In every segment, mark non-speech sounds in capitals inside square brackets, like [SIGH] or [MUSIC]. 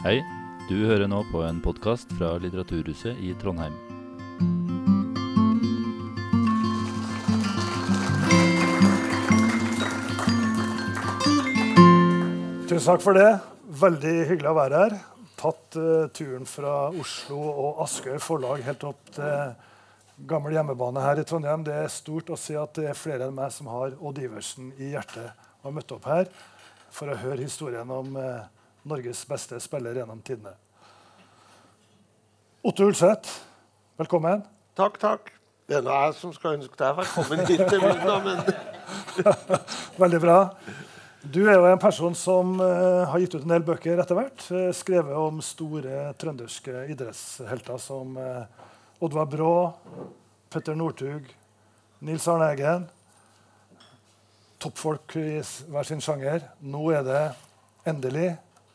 Hei, du hører nå på en podkast fra Litteraturhuset i Trondheim. Tusen takk for det. Veldig hyggelig å være her. Tatt uh, turen fra Oslo og Askøy forlag helt opp til gammel hjemmebane her i Trondheim. Det er stort å si at det er flere enn meg som har Odd Iversen i hjertet og har møtt opp her for å høre historien om eh, Norges beste spiller gjennom tidene. Otto Ulseth, velkommen. Takk, takk. Det er nå jeg som skal ønske deg velkommen hit til middag, men [LAUGHS] Veldig bra. Du er jo en person som uh, har gitt ut en del bøker etter hvert. Uh, skrevet om store trønderske idrettshelter som uh, Oddvar Brå, Petter Northug, Nils Arne Eggen. Toppfolk i hver sin sjanger. Nå er det endelig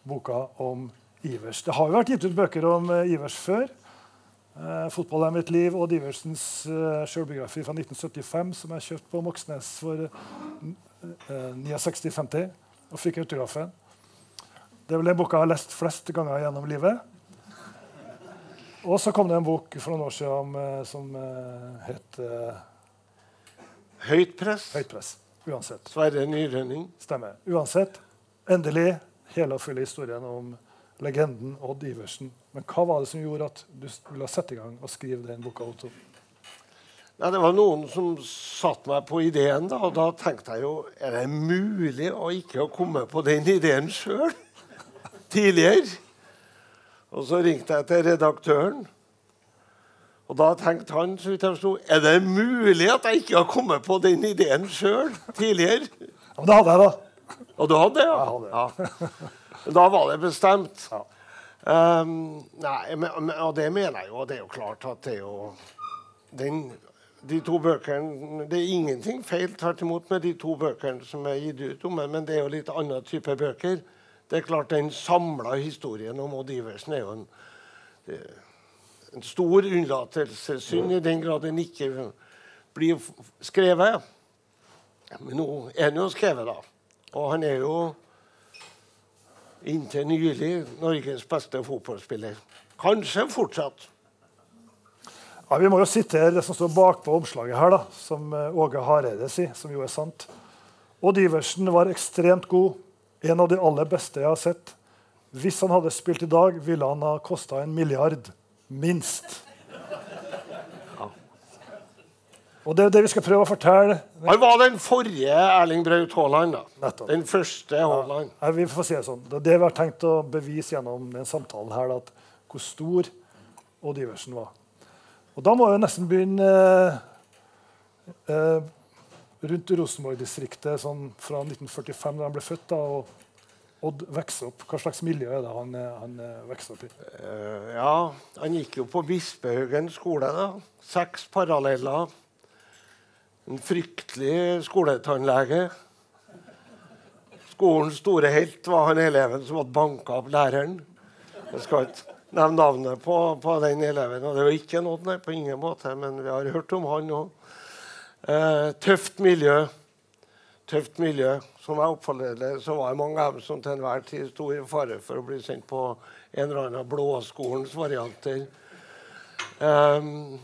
boka om Ivers. Det har jo vært gitt ut bøker om eh, Ivers før. Eh, 'Fotball er mitt liv' og Diversens Iversens eh, selvbiografi fra 1975, som jeg kjøpte på Moxnes for eh, 69,50 og fikk autografen. Det er vel den boka jeg har lest flest ganger gjennom livet. Og så kom det en bok for noen år siden eh, som eh, het eh, høyt press. Høyt press. Uansett. Sverre Nyrønning. Stemmer. Uansett. Endelig hele og fulle historien om legenden Odd Iversen. Men hva var det som gjorde at du ville sette i gang og skrive den boka? Otto? Nei, det var noen som satte meg på ideen, da, og da tenkte jeg jo Er det mulig å ikke ha kommet på den ideen sjøl tidligere? Og så ringte jeg til redaktøren. Og da tenkte han så vidt jeg forsto, er det mulig at jeg ikke har kommet på den ideen sjøl tidligere. Ja, men det hadde jeg, da. Og du hadde det, ja? Jeg hadde ja. Da var det bestemt. Ja. Um, nei, men, og det mener jeg jo. Det er jo klart at det er jo den, De to bøkene Det er ingenting feil tvert imot med de to bøkene som er gitt ut om det, men det er jo litt annen type bøker. Det er klart Den samla historien om Odd Iversen er jo en, det, en stor unnlatelsessynd i den grad den ikke blir skrevet. Men nå er den jo skrevet, da. Og han er jo inntil nylig Norges beste fotballspiller. Kanskje fortsatt. Ja, vi må jo sitere det som står bakpå omslaget her, da, som eh, Åge Hareide sier, som jo er sant. Odd Iversen var ekstremt god, en av de aller beste jeg har sett. Hvis han hadde spilt i dag, ville han ha kosta en milliard. Minst. Og det er det vi skal prøve å fortelle. Han var den forrige Erling Braut Haaland. da. Nettopp. Den første Haaland. Nei, vi får si Det sånn. Det er det vi har tenkt å bevise gjennom den samtalen her, at hvor stor Odd Iversen var. Og da må vi nesten begynne eh, eh, rundt Rosenborg-distriktet sånn fra 1945, da han ble født. da, og Odd vokser opp. Hva slags miljø er det han, eh, han vokser opp i? Uh, ja, han gikk jo på Bispehaugen skole. da. Seks paralleller. En fryktelig skoletannlege. Skolens store helt var han eleven som hadde banka opp læreren. Jeg skal ikke nevne navnet på, på den eleven. og Det var ikke noe, nei, på ingen måte, men vi har hørt om han òg. Eh, tøft miljø. Tøft miljø. Som jeg oppfatter det, så var det mange av dem som til enhver tid sto i fare for å bli sendt på en eller annen blåskolens varianter. Um,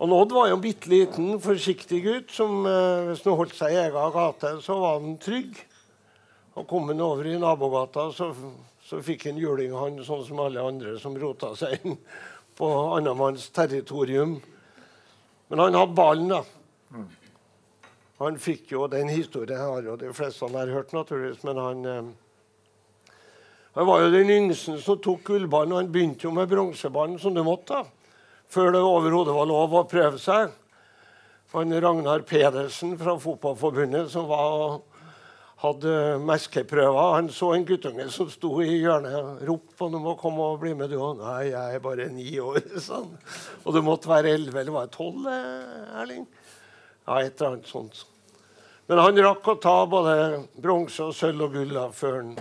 og Odd var jo en bitte liten, forsiktig gutt som eh, hvis han holdt seg i egen gate, så var han trygg. Og kom han over i nabogata, så, så fikk han juling, han, sånn som alle andre som rota seg inn på annenmanns territorium. Men han hadde ballen, da. Han fikk jo den historien har jo de fleste har hørt, naturligvis, men han eh, Han var jo den yngste som tok gullballen, og han begynte jo med bronseballen, som det måtte. da før det overhodet var lov å prøve seg. Han Ragnar Pedersen fra Fotballforbundet som var, hadde meskeprøver, han så en guttunge som sto i hjørnet. og 'Rop på noen må komme og bli med, du. 'Nei, jeg er bare ni år', [LAUGHS] Sånn. Og du måtte være elleve, eller var det tolv, Erling? Ja, et eller annet sånt. Men han rakk å ta både bronse og sølv og gull før han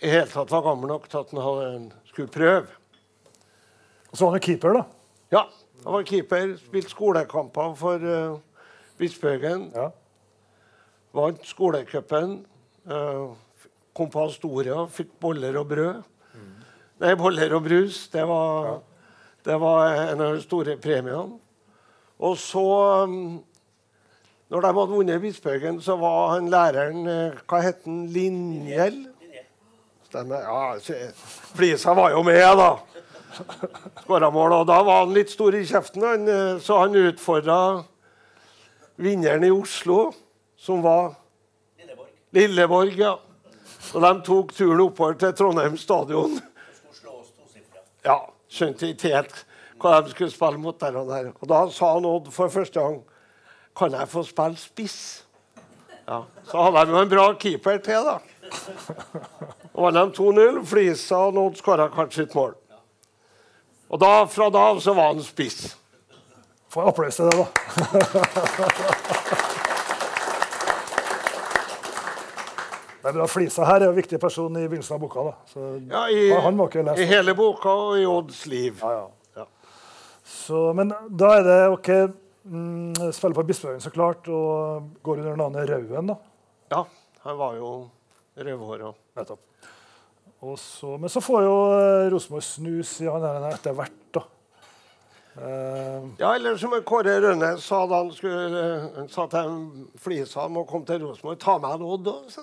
i hele tatt var gammel nok til at han skulle prøve. Og så var han keeper, da. Ja, han var keeper. Spilte skolekamper for uh, Bispehaugen. Ja. Vant skolecupen. Uh, kom på Astoria, fikk boller og brød. Nei, boller og brus. Det var, det var en av de store premiene. Og så um, Når de hadde vunnet Bispehaugen, så var han læreren eh, Hva het han? Linjell? Stemmer. Ja, Flisa var jo med, da. Skåra mål. Og da var han litt stor i kjeften, han, eh, så han utfordra vinneren i Oslo, som var Lilleborg. Lilleborg. ja. Og de tok turen oppover til Trondheim stadion. Ja, Skjønte ikke helt hva de skulle spille mot der og der. Og da sa han Odd for første gang Kan jeg få spille spiss? Ja. Så hadde de jo en bra keeper til, da. Og vant de 2-0. Flisa og Odd skåra kanskje et mål. Og da, fra da av så var han spiss. Få applaus til det, da. Det er bra. Flisa her er en viktig person i begynnelsen av boka. da. Så, Ja, i, han må ikke lese. I hele boka og i Odds liv. Ja, ja. Så, men da er det OK mm, Spille på Bispehaugen, så klart, og går under navnet Rauen, da. Ja, han var jo rødhåra. Nettopp. Og så, men så får jo eh, Rosenborg snus i han etter hvert, da. Uh, Ja, eller som Kåre Rønne sa da han skulle Han sa til Flisa om å komme til Rosenborg. Ta med en Odd òg, sa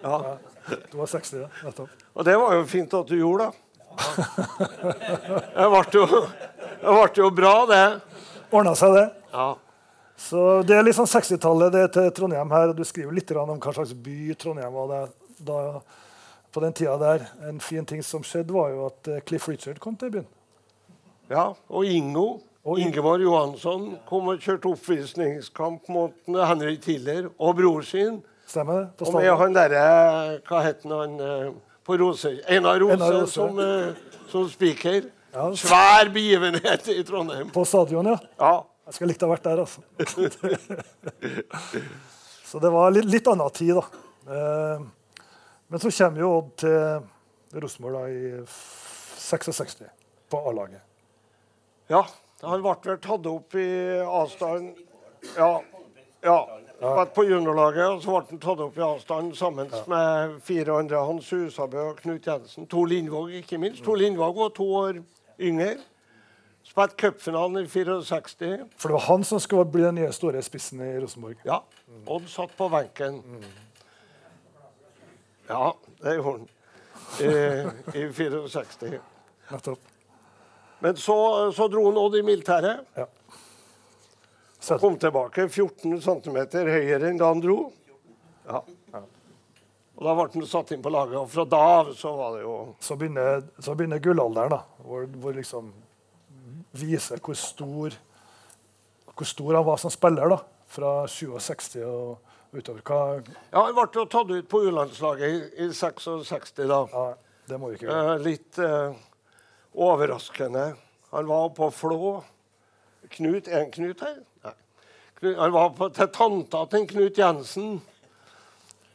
Ja. Ja. du var 60, ja. Nettopp. Og det var jo fint at du gjorde, da. Det ble jo, ble jo bra, det. Ordna seg, det. Ja. Så Det er litt sånn 60-tallet det er til Trondheim her. Du skriver litt om hva slags by Trondheim var. Det, da, på den tida der, En fin ting som skjedde, var jo at eh, Cliff Richard kom til byen. ja. Og Ingo. Og Ingeborg Johansson kom og kjørte oppvisningskamp mot Henrik Tiller og bror sin. Stemmer det? Og med han derre Hva het han eh, på Rose? Einar Rose, Einar Rose. som, eh, som speaker. Ja. Svær begivenhet i Trondheim. På stadion, ja. Ja. Jeg skulle likt å ha vært der, altså. [LAUGHS] så det var litt, litt annen tid, da. Men så kommer jo Odd til Rosenborg i 66, på A-laget. Ja, han ble vel tatt opp i avstand Ja. ja. Vært på juniorlaget, og så ble han tatt opp i avstand sammen med fire andre. Hans Husabø og Knut Jensen. To Lindvåg, ikke minst. To Lindvåg var to år yngre. Spilte cupfinalen i 64. For det var han som skulle bli den nye store spissen i Rosenborg. Ja. Odd satt på benken. Ja, det gjorde han. I, I 64. Nettopp. Men så, så dro han Odd i militæret. Ja. Så, Kom tilbake 14 cm høyere enn da han dro. Ja. Og Da ble han satt inn på laget, og fra da av så var det jo så, begynner, så begynner gullalderen, da, hvor, hvor liksom viser hvor stor, hvor stor han var som spiller. da, Fra 67 og utover. Hva, Ja, Han ble jo tatt ut på U-landslaget i, i 66, da. ja, det må vi ikke gjøre. Eh, litt eh, overraskende. Han var på Flå. Knut, en Knut her? Nei. Knut, han var på, til tanta til Knut Jensen.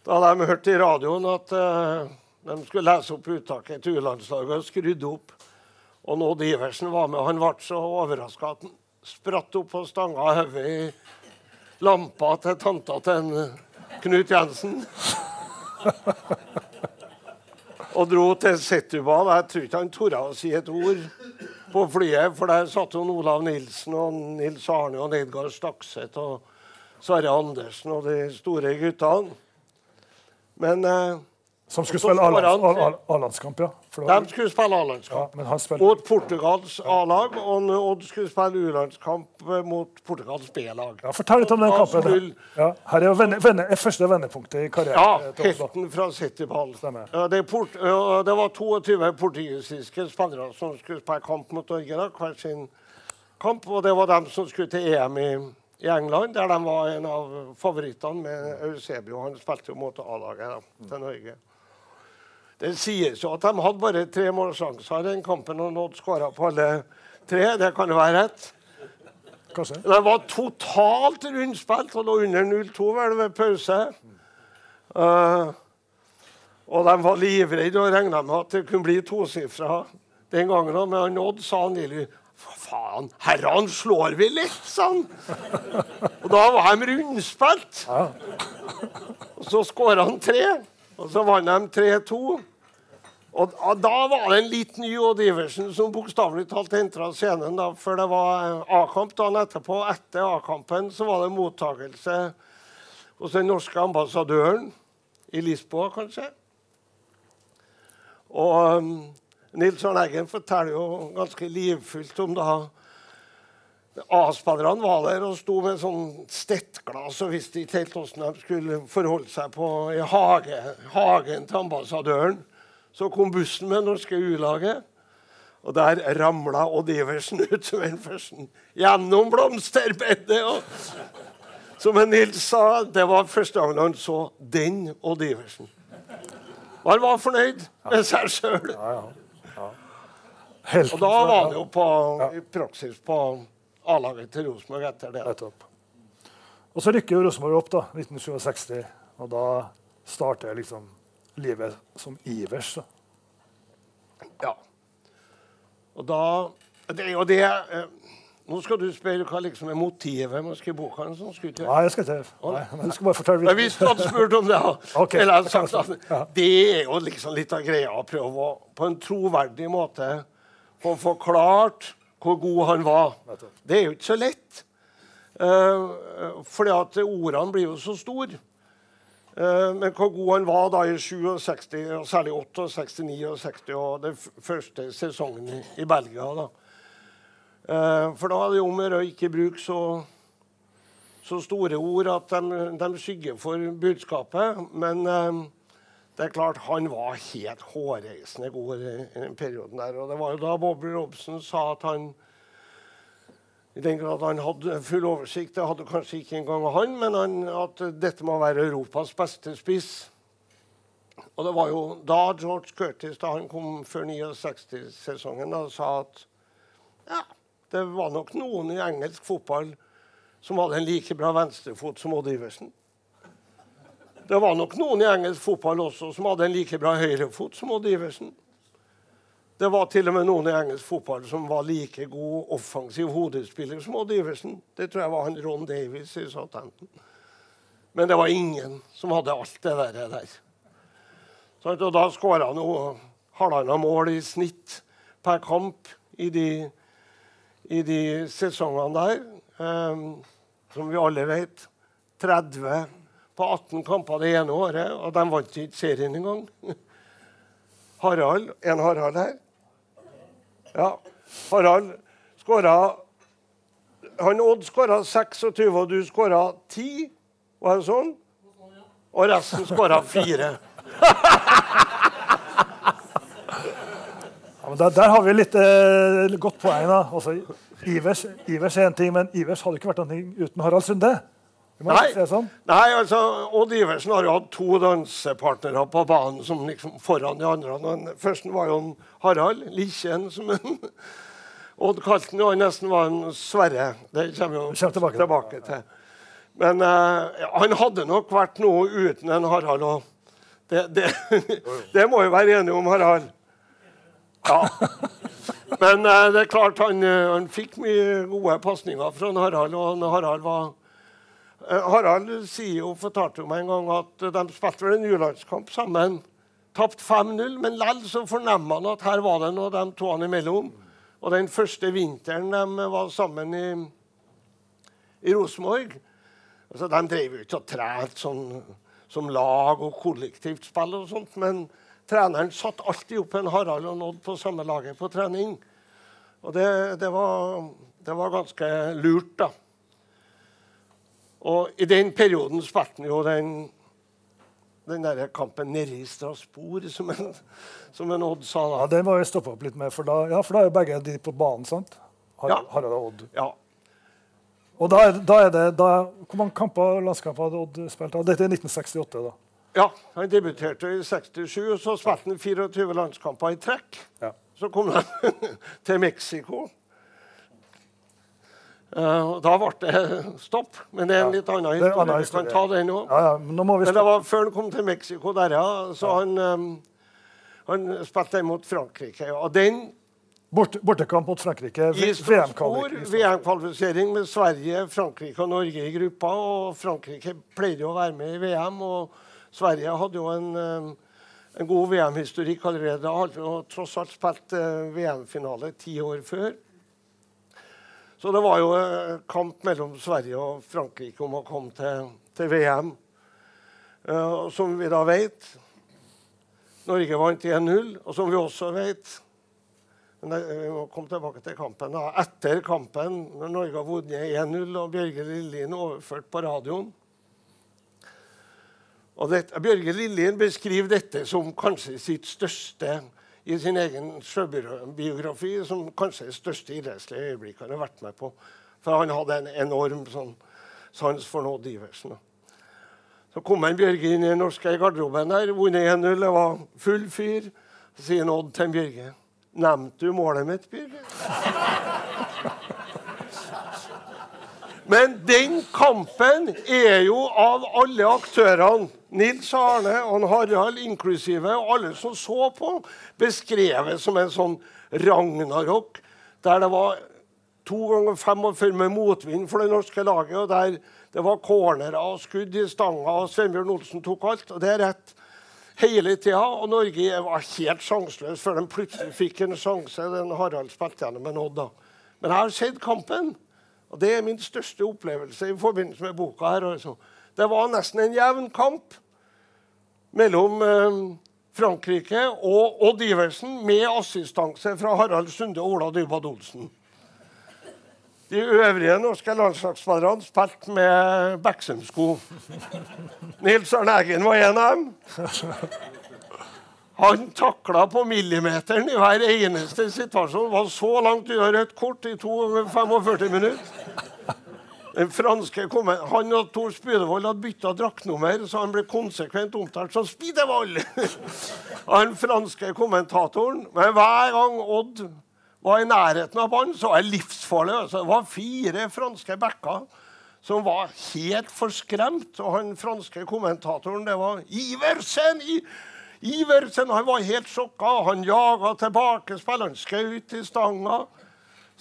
Da hadde de hørt i radioen at eh, de skulle lese opp uttaket til U-landslaget og skrudde opp. Og Nådd Iversen var med. og Han ble så overraska at han spratt opp på stanga av hodet i lampa til tanta til en, eh, Knut Jensen. og dro til Setubal. Jeg tror ikke han torde å si et ord på flyet, for der satt jo Olav Nilsen og Nils Arne og Nedgard Stakset og Sverre Andersen og de store guttene. Men eh, Som skulle spille A-landskamp, ja. De skulle spille. A-landskamp han spilte mot Portugals A-lag, og Odd skulle spille U-landskamp eh, mot Portugals B-lag. ja, Fortell litt om den kampen. skulle- Ja, her er jo venne, venne, første vendepunktet i karrieren. Ja, eh, helten fra Cityball. Det, port, det var 22 portugisiske spillere som skulle spille kamp mot Norge. hver sin kamp, Og det var dem som skulle til EM i, i England, der de var en av favorittene med Eusebio. Han spilte jo mot A-laget til Norge. Det sies jo at de hadde bare tre målsjanser i den kampen, og nådde skåra på alle tre. Det kan jo være rett. Kanskje? De var totalt rundspilt og lå under 0-2 vel ved pause. Uh, og de var livredde og regna med at det kunne bli tosifra den gangen. Men han Odd sa han Lilly faen, herrene slår vi litt, sa han. Og da var de rundspilt. Og så skåra han tre, og så vant de 3-2. Og da- var det en liten Odd Iversen som bokstavelig talt entra scenen. da, For det var eh, A-kamp dagen etterpå. Etter A-kampen så var det mottakelse hos den norske ambassadøren i Lisboa, kanskje. Og um, Nils Arne Eggen forteller jo ganske livfullt om da A-spillerne var der og sto med sånn stettglass og visste ikke helt hvordan de skulle forholde seg på i hage, hagen til ambassadøren. Så kom bussen med norske U-laget, og der ramla Odd Iversen ut som en første gjennom blomsterbedet. Og, som en Nils sa, det var første gang han så den Odd Iversen. Og han var fornøyd med seg sjøl. Helten Og da var han jo på, i praksis på A-laget til Rosenborg etter det. Nettopp. Og så rykker Rosenborg opp, da, 1967. Og da starter liksom livet som Ivers. Ja. Og da Det og det eh, Nå skal du spørre hva liksom er motivet med å skrive boka. Sånn, skulle du? Nei, jeg skal ikke Nei, men jeg skal bare fortelle litt. hvis du hadde spurt om det, da, [LAUGHS] Ok, ville jeg det sagt at det er jo liksom litt av greia å prøve å på en troverdig måte få forklart hvor god han var. Det er jo ikke så lett. Uh, fordi at ordene blir jo så store. Eh, men hvor god han var da i 67, og særlig 68, 69 og den første sesongen i, Belgia. da. Eh, for da det jo med å ikke bruke så, så store ord at de, de skygger for budskapet. Men eh, det er klart han var helt hårreisende god i den perioden der. Og det var jo da Bobby Robson sa at han i den grad han hadde full oversikt, det hadde kanskje ikke engang han, men han, at dette må være Europas beste spiss. Og det var jo da George Curtis, da han kom før 69-sesongen, da, sa at ja, det var nok noen i engelsk fotball som hadde en like bra venstrefot som Odd Iversen. Det var nok noen i engelsk fotball også som hadde en like bra høyrefot som Odd Iversen. Det var til og med noen i engelsk fotball som var like god offensiv hodespiller som Odd Iversen. Det tror jeg var han Ron Davies i Southampton. Men det var ingen som hadde alt det der. der. Så, og da skåra han halvannet mål i snitt per kamp i de, i de sesongene der. Um, som vi alle vet. 30 på 18 kamper det ene året, og de vant ikke serien engang. Harald, en Harald her. Ja. Harald skåra Han Odd skåra 26, og du skåra 10. Var det sånn? Og resten skåra 4. Ja, der, der har vi litt eh, godt poeng. da. Altså, Ivers, Ivers er en ting, men Ivers hadde ikke vært noe uten Harald Sunde. Nei. sånn. Nei, altså, Odd Iversen har jo hatt to dansepartnere på banen som liksom foran de andre. Den første var jo en Harald Likjen, som en Odd kalte han og Han nesten var en Sverre. Det kommer jo kommer tilbake til. til. Men uh, han hadde nok vært noe uten en Harald òg. Det, det, [LAUGHS] det må vi være enige om, Harald. Ja. Men uh, det er klart han, eh, han fikk mye gode pasninger fra Harald. Og Harald var Harald sier jo, fortalte meg en gang at eh, de spilte vel en U-landskamp sammen. Tapte 5-0, men likevel så fornemmer han at her var det noe de to han imellom. Og den første vinteren de var sammen i, i Rosenborg altså, De drev jo ikke og trente sånn, som lag og kollektivt spill og sånt, men treneren satt alltid opp en Harald og nådde på samme laget på trening. Og det, det, var, det var ganske lurt, da. Og i den perioden spilte han jo den, den der kampen nede i Strasbourg, som en, som en Odd sa da. Ja. Den må vi stoppe opp litt med, for da, ja, for da er jo begge de på banen. sant? Har, Ja. Harald og Odd. Ja. Og da da er det, da, Hvor mange kamper, landskamper hadde Odd spilt? Dette er 1968. da. ja, han debuterte i 67, og så spilte han 24 landskamper i trekk. Ja. Så kom han [LAUGHS] til Mexico. Eh, og da ble det stopp. Men det er en litt annen historie. Vi kan ta den òg. Ja, ja, men Men det var før han kom til Mexico der, ja. Så han, um, han spilte mot Frankrike. Og den Bort, bortekamp mot Frankrike. VM-kvalifisering VM-kvalifisering med Sverige, Frankrike og Norge i gruppa. Og Frankrike pleide å være med i VM, og Sverige hadde jo en, um, en god VM-historikk allerede. Hadde jo tross alt spilt eh, VM-finale ti år før. Så det var jo eh, kamp mellom Sverige og Frankrike om å komme til, til VM. Uh, som vi da vet Norge vant 1-0. Og som vi også vet men Vi må komme tilbake til kampen. da. Etter kampen, når Norge har vunnet 1-0 og Bjørge Lillien overført på radioen og det, Bjørge Lillien beskriver dette som kanskje sitt største i sin egen sjøbiografi, som kanskje er det største idrettslige øyeblikket han har vært med på. For han hadde en enorm sånn, sans for Odd Iversen. Så kom en Bjørge inn i den norske garderoben der, vunnet 1-0, det var full fyr. Så sier Odd til Bjørge Nevnte du målet mitt, Bjørge? Men den kampen er jo av alle aktørene, Nils Arne og Harald inklusive, og alle som så på, beskrevet som en sånn ragnarok der det var to ganger 45 med motvind for det norske laget, og der det var cornerer og skudd i stanga, og Svenbjørn Olsen tok alt. Og det er rett hele tida. Og Norge var helt sjanseløs før de plutselig fikk en sjanse. Den Harald spilte gjennom en Odd. da. Men jeg har sett kampen. Og Det er min største opplevelse i forbindelse med boka. her. Også. Det var nesten en jevn kamp mellom eh, Frankrike og Odd Iversen med assistanse fra Harald Sunde og Ola Dybwad Olsen. De øvrige norske landslagsspillerne spilte med Beksum-sko. Nils Arne Eggen var en av dem. Han takla på millimeteren i hver eneste situasjon. Det Var så langt unna rødt kort i 45 minutter. Den franske kommen, Han og Tor Spydevold hadde bytta draktnummer, så han ble konsekvent omtalt som Spydevold. [LAUGHS] Han franske kommentatoren. Men hver gang Odd var i nærheten av ballen, så var det livsfarlig. Altså, det var fire franske backer som var helt forskremt. Og han franske kommentatoren, det var Iversen! I Iversen han var helt sjokka. Han jaga tilbake spilleren, skjøt i stanga.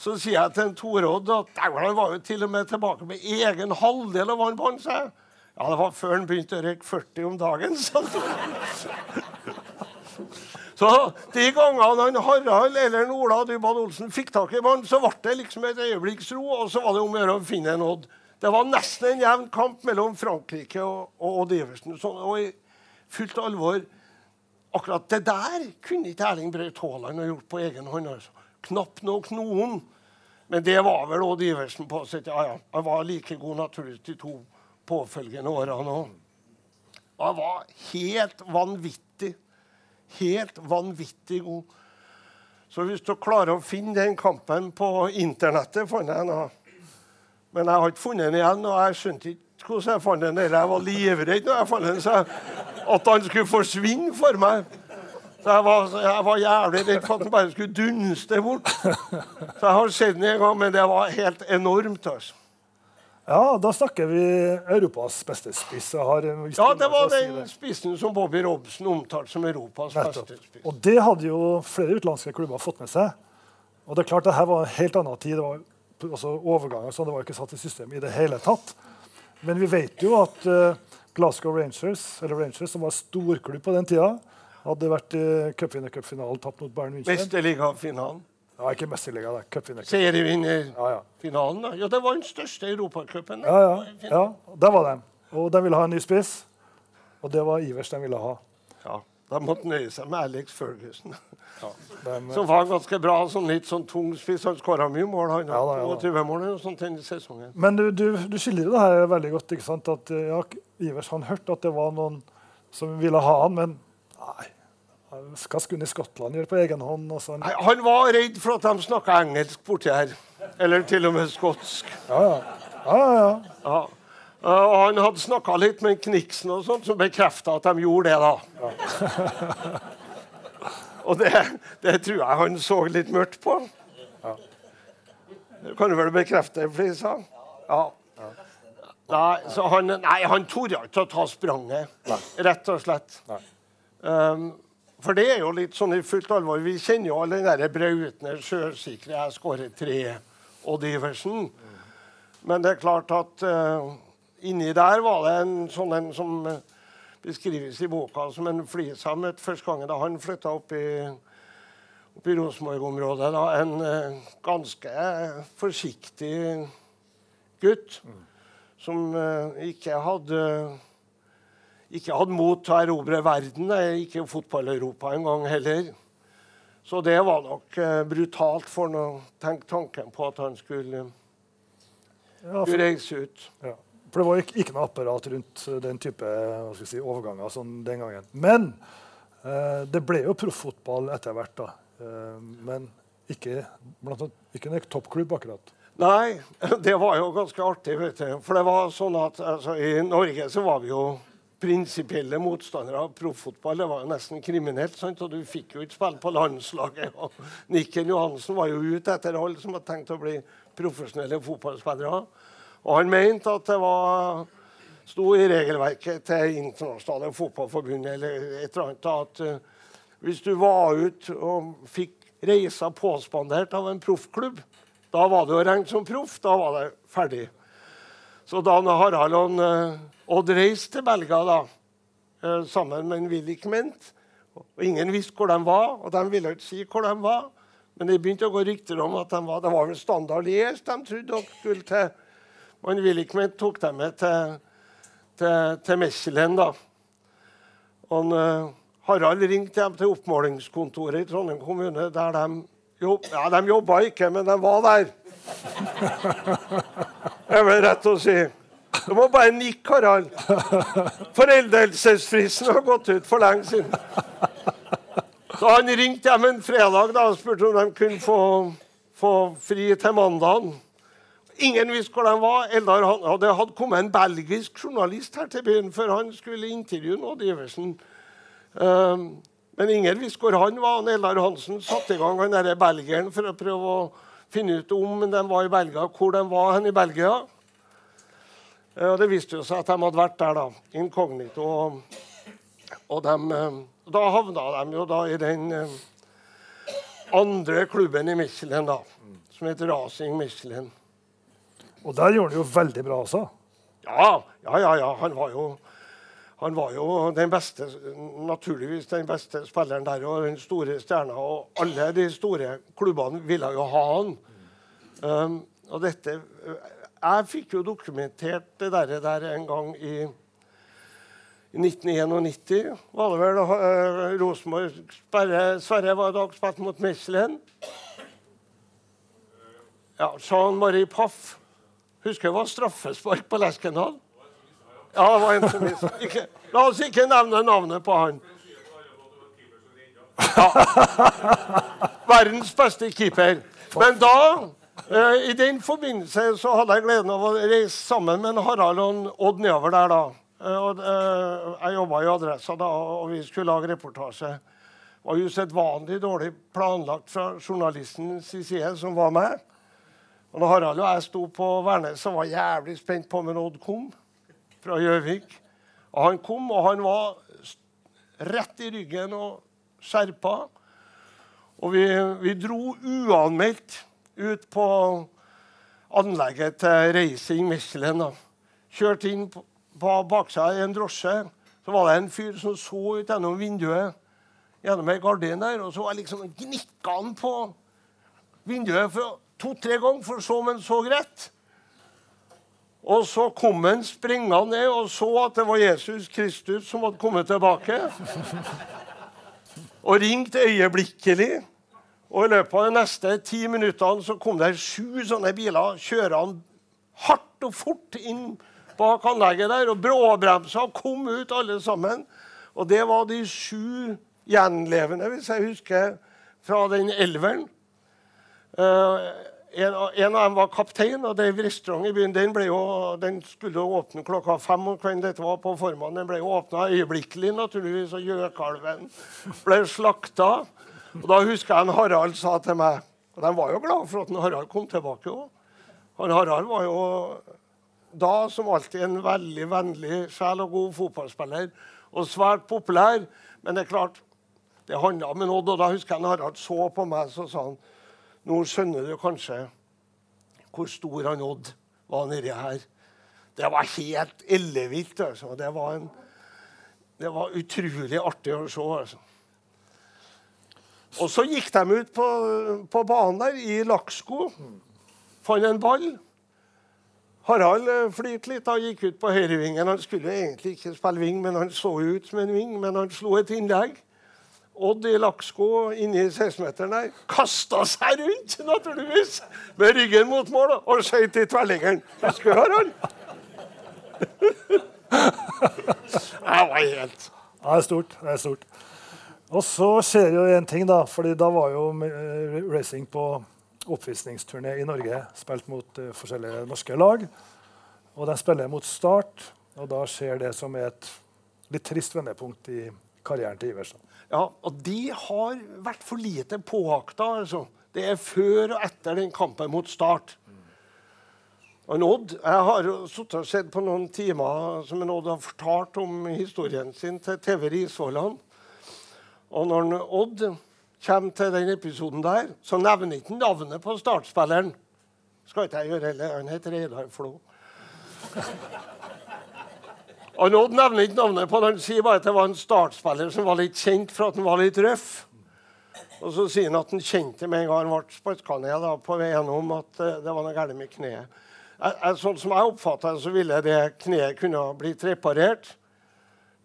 Så sier jeg til en Torodd at han var jo til og med tilbake med egen halvdel av vann på han. seg. Ja, det var før han begynte å røyke 40 om dagen. Så, [LAUGHS] så de gangene han Harald eller Ola Dybad Olsen fikk tak i vann, så ble det liksom et øyeblikks ro, og så var det om å gjøre å finne en Odd. Det var nesten en jevn kamp mellom Frankrike og Odd Iversen. Så, og i fullt alvor Akkurat det der kunne ikke Erling Braut Haaland ha gjort på egen hånd. altså. Knapt nok noen. Men det var vel Odd Iversen på sitt ja, ja. Han var like god naturligvis de to påfølgende årene òg. Han var helt vanvittig. Helt vanvittig god. Så hvis du klarer å finne den kampen på internettet fant jeg den. Men jeg har ikke funnet den igjen, og jeg skjønte ikke hvordan jeg fant den. Jeg var livredd når jeg fant den, så at han skulle forsvinne for meg. Så jeg var, jeg var jævlig redd for at han bare skulle dunste bort. Så jeg har sett den en gang, men det var helt enormt. altså. Ja, da snakker vi Europas beste spiss. Ja, det var den spissen som Bobby Robson omtalte som Europas beste spiss. Og det hadde jo flere utenlandske klubber fått med seg. Og det er klart, det her var en helt annen tid. Det var også overganger, så det var ikke satt i system i det hele tatt. Men vi vet jo at eh, Glasgow Rangers, eller Rangers, som var storklubb på den tida, hadde vært i cupvinnercupfinalen tapt mot Bayern München. Mesterligafinalen. Ja, ikke mesterliga, det. Cupvinnercup. Serievinnerfinalen. Ja, ja. da. Ja, det var den største europacupen. Ja, ja, ja, der var de. Og de ville ha en ny spiss. Og det var Ivers de ville ha. Ja, De måtte han nøye seg med Alex Ferguson. De, Som var ganske bra, sånn litt sånn tung spiss. Han skåra mye mål, han. Ja, da, ja, da. 22 mål eller noe sånt denne sesongen. Men du, du, du skildrer det her veldig godt. ikke sant? At eh, ja, Ivers han hørte at det var noen som ville ha han, men nei. Hva skulle han i Skottland gjøre på egen hånd? Han, Nei, Han var redd for at de snakka engelsk borti her. Eller til og med skotsk. ja, ja. Ja, ja, ja. Ja. Og han hadde snakka litt med Kniksen, og sånt, som bekrefta at de gjorde det. da. og det, det tror jeg han så litt mørkt på. Det kan du vel bekrefte, Flisa? Ja. Nei, så han, nei, han torde ikke å ta spranget, rett og slett. Um, for det er jo litt sånn i fullt alvor. Vi kjenner jo alle den der Brautner, sjøsikre, jeg skårer tre og Diversen. Men det er klart at uh, inni der var det en sånn en som uh, beskrives i boka som en flisa møtte første gangen da han flytta opp i, opp i Rosenborg-området. En eh, ganske forsiktig gutt som eh, ikke hadde ikke hadde mot til å erobre verden, eh, ikke fotball-Europa engang heller. Så det var nok eh, brutalt for ham å tenke tanken på at han skulle, Ja, skulle reise ut. ja. For det var ikke, noe apparat rundt eh, den type si, overganger sånn den gangen. Men eh, det ble jo profffotball etter hvert, da. Eh, men ikke, blant annet, ikke en toppklubb, akkurat. Nei, [LAUGHS] det var jo ganske artig. vet du. For det var sånn at altså, i Norge så var vi jo prinsipielle motstandere av proffotball. Det var jo nesten kriminelt. sant? Og du fikk jo ikke spille på landslaget. Og Nikken Johansen var jo ute etter alle som hadde tenkt å bli profesjonelle fotballspillere. Og han mente at det var sto i regelverket til internasjonale fotballforbund eller et eller annet at eh, hvis du var ute og fikk reiser påspandert av en proffklubb, da var du å regne som proff. Da var det ferdig. Så da Harald og eh, Odd reiste til Belgia da, eh, sammen med en Willy Ment og Ingen visste hvor de var, og de ville ikke si hvor de var. Men det begynte å gå rykter om at de var, det var vel Standard Liège de trodde de skulle til. Men en Kment tok dem med til, til, til Mechelen. da. Og eh, Harald ringte dem til oppmålingskontoret i Trondheim kommune, der de jobb, ja, de jobba ikke, men de var der. [LAUGHS] Det er vel rett å si. Du må bare nikke, Harald. Foreldelsesfristen har gått ut for lenge siden. Så han ringte dem en fredag da, og spurte om de kunne få, få fri til mandagen. Ingen visste hvor de var. Eldar hadde hadde kommet en belgisk journalist her til byen før han skulle intervjue Odd Iversen. Um, men ingen visste hvor han var. og Eldar Hansen satte i gang han der belgieren for å prøve å finne ut om de var i Belgia, hvor de var hen i Belgia. Og det viste jo seg at de hadde vært der, da, inkognito. Og, og de, da havna de jo da i den eh, andre klubben i Michelin, da, som heter Racing Michelin. Og der gjorde han jo veldig bra også. Ja, ja, ja. ja. Han var jo han var jo den beste, naturligvis den beste spilleren der og den store stjerna. Og alle de store klubbene ville jo ha han. Um, og dette Jeg fikk jo dokumentert det der, der en gang i, i 1991. Var det vel uh, Rosenborg Sverre, var i dag spilt mot Michelin. Ja, Jean-Marie Paff. Husker det var straffespark på Lerkendal? Ja, det var en som. Ikke, la oss ikke nevne navnet på han. Ja. Verdens beste keeper. Men da, eh, i den forbindelse, så hadde jeg gleden av å reise sammen med Harald og Odd nedover der da. Eh, eh, jeg jobba i Adressa da, og vi skulle lage reportasje. Det var usedvanlig dårlig planlagt fra journalistens side, som var med. Og når Harald og jeg sto på Værnes, så var jeg jævlig spent på om Odd kom fra Gjøvik. Og han kom, og han var rett i ryggen og skjerpa. Og vi, vi dro uanmeldt ut på anlegget til Racing Michelin. da. Kjørte inn på, på baksida i en drosje. Så var det en fyr som så ut gjennom vinduet gjennom ei gardin der, og så var liksom gnikka han på vinduet for to-tre ganger for så om han så rett. Og så kom han springende ned og så at det var Jesus Kristus som hadde kommet tilbake. Og ringte øyeblikkelig. Og i løpet av de neste ti minuttene så kom det sju sånne biler kjørende hardt og fort inn bak anlegget der og bråbremsa kom ut alle sammen. Og det var de sju gjenlevende, hvis jeg husker, fra den elveren. Eh, en, en av dem var kaptein, og Dave Restaurant i byen den, jo, den skulle åpne klokka fem om kvelden. Dette var på formann. Den ble åpna øyeblikkelig, naturligvis, og gjøkalven ble slakta. Og Da husker jeg en Harald sa til meg Og de var jo glad for at en Harald kom tilbake òg. Han Harald var jo da som alltid en veldig vennlig sjel og god fotballspiller. Og svært populær. Men det er klart, det handla en Odd. Og da husker jeg en Harald så på meg så sa han nå skjønner du kanskje hvor stor han Odd var nedi her. Det var helt ellevilt. Altså. Det var en det var utrolig artig å se. altså. Og så gikk de ut på, på banen der i lakksko. Fant en ball. Harald flyt flirte litt og gikk ut på høyrevingen. Han skulle egentlig ikke spille ving, men han så ut som en ving. Men han slo et innlegg. Odd i lakksko inni 16-meteren der kasta seg rundt, naturligvis, med ryggen mot mål og skøyt i tverrliggeren. Husker du, Harald? det var helt det er stort. det er stort. Og så skjer jo en ting, da. fordi da var jo eh, racing på oppvisningsturné i Norge. Spilt mot eh, forskjellige norske lag. Og de spiller mot Start. Og da skjer det som er et litt trist vendepunkt i karrieren til Iversen. Ja, og de har vært for lite påakta. Altså. Det er før og etter den kampen mot Start. Og Odd, Jeg har sittet og sett på noen timer som en Odd har fortalt om historien sin til TV Risvolland. Og når Odd kommer til den episoden der, så nevner ikke navnet på startspilleren. Skal ikke jeg gjøre heller. Han heter Reidar Flo. Og Odd nevner ikke navnet på det. han sier bare at det var en startspiller som var litt kjent for at han var litt røff. Og så sier han at han kjente med en gang han ble sparka ned da, på vei gjennom at uh, det var noe galt med kneet. Sånn som jeg oppfatta det, så ville det kneet kunne blitt reparert.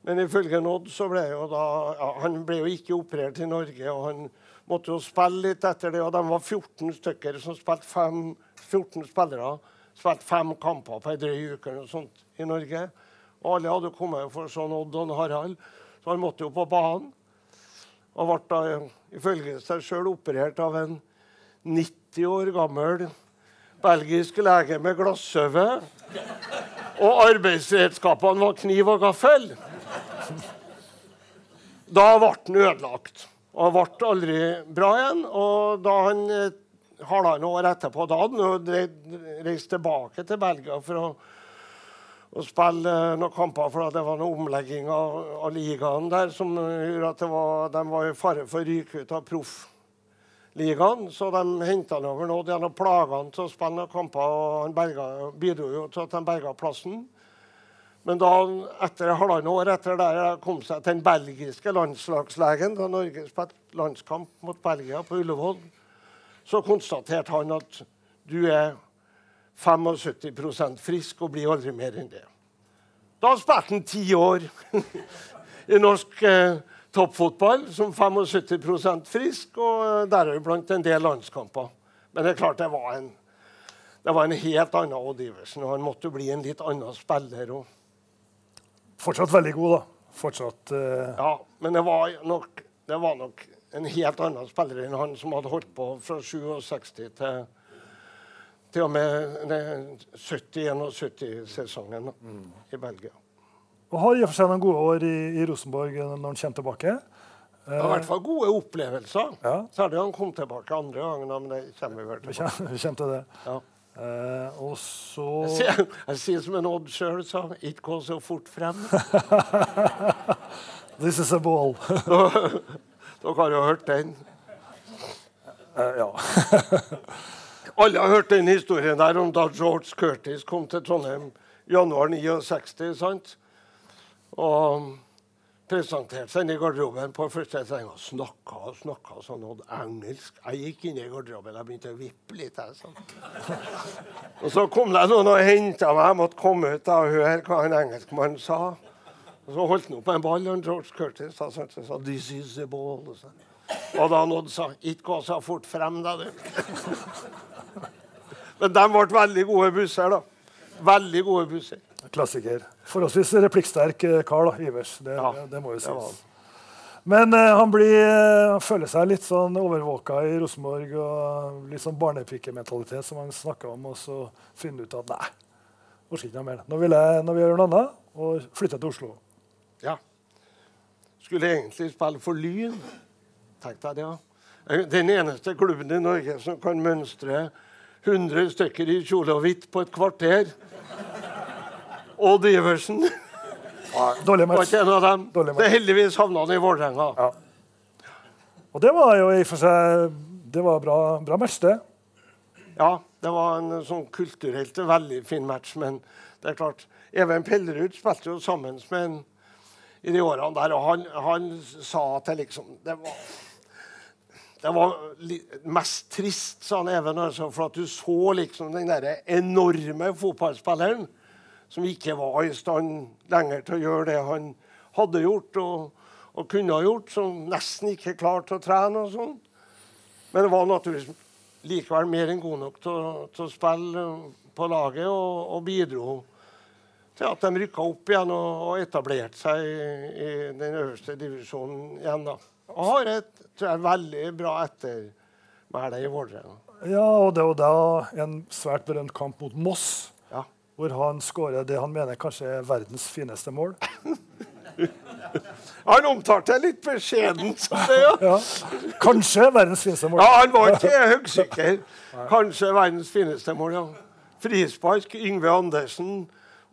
Men ifølge Odd så ble jo da ja, Han ble jo ikke operert i Norge, og han måtte jo spille litt etter det. Og de var 14 stykker som spilte fem, 14 spillere. Spilte fem kamper på ei drøy uke og sånt i Norge. Alle hadde kommet for sånn Odd og Harald, så han måtte jo på banen. Og ble da ifølge seg sjøl operert av en 90 år gammel belgisk lege med glassøve. Og arbeidsredskapene var kniv og gaffel. Da ble han ødelagt og ble aldri bra igjen. Og da han eh, halvannet år etterpå da hadde han reist tilbake til Belgia for å å spille noen kamper for det var noen omlegging av, av ligaen der som gjorde at var, de var i fare for å ryke ut av proffligaen. Så de henta han over hadde plaga han til å spille noen kamper, og han bidro jo til at de berga plassen. Men da etter halvannet år etter det kom seg til den belgiske landslagslegen da Norge spilte landskamp mot Belgia på Ullevål, så konstaterte han at du er 75% frisk og blir aldri mer enn det. Da spilte han ti år [LAUGHS] i norsk eh, toppfotball som 75% frisk, og eh, deriblant en del landskamper. Men det er klart det var en, det var en helt annen Odd Iversen, og han måtte bli en litt annen spiller òg. Fortsatt veldig god, da. Fortsatt uh... Ja, men det var, nok, det var nok en helt annen spiller enn han som hadde holdt på fra 67 til til og med 70-71-sesongen i Belgia. Og har i og for seg noen gode år i, i Rosenborg når han kommer tilbake. Det var i hvert fall gode opplevelser. Ja. Særlig han kom tilbake andre gangen. Men det kommer vi vel tilbake til. vi kommer til det. Ja. Eh, og så Jeg jeg sier som en Odd sjøl sa, ikke gå så fort frem. [LAUGHS] This is a ball. [LAUGHS] Dere har jo hørt den. Eh, ja. [LAUGHS] Alle har hørt den historien der om da George Curtis kom til Trondheim januar 69. sant? Og presenterte seg inn i garderoben på første seng og snakka og snakka sånn og engelsk. Jeg gikk inn i garderoben og begynte å vippe litt. Jeg, sånn. [LAUGHS] Og så kom det noen og henta meg. Jeg måtte komme ut og høre hva en engelskmann sa. Og så holdt han opp en ball, og George Curtis sa, sånn, så 'This is the ball'. Og, så. og da nådde sa 'Ikke gå så fort frem, da, du'. [LAUGHS] Men de ble veldig gode busser, da. Veldig gode busser. Klassiker. Forholdsvis replikksterk eh, kar, da, Ivers. Det, Ja, det, det må jo sies. Men eh, han, blir, eh, han føler seg litt sånn overvåka i Rosenborg. og Litt sånn barnepikementalitet som han snakker om. Og så finner du ut at nei, orker ikke noe mer. Nå vil jeg, nå vil jeg gjøre noe annet, og flytte til Oslo. Ja. Skulle egentlig spille for Lyn. Tenk deg det. ja. Den eneste klubben i Norge som kan mønstre 100 stykker i kjole og hvitt på et kvarter. Odd Iversen Dårlig var match. ikke en av dem. Dårlig match. Det heldigvis havna han i Vålerenga. Ja. Og det var jo i og for seg det var bra, bra match, det. Ja, det var en sånn kulturelt veldig fin match, men det er klart Even Pellerud spilte jo sammen med en i de årene der. Og han, han sa at det liksom Det var, det var mest trist, sa han Even, altså, for at du så liksom den der enorme fotballspilleren som ikke var i stand lenger til å gjøre det han hadde gjort og, og kunne ha gjort, som nesten ikke klarte å trene og sånn. Men det var naturligvis likevel mer enn god nok til, til å spille på laget, og, og bidro til at de rykka opp igjen og, og etablerte seg i, i den øverste divisjonen igjen. da. Og har et tror jeg, veldig bra ettermæle i Vålerenga. Ja, og det var da en svært berømt kamp mot Moss, Ja. hvor han skårer det han mener kanskje er verdens fineste mål. [LAUGHS] Han omtalte det litt beskjedent som det, ja. Ja. Kanskje verdens fineste mål. Ja, Han var ikke høysikker. Kanskje verdens fineste mål. ja. Frispark. Yngve Andersen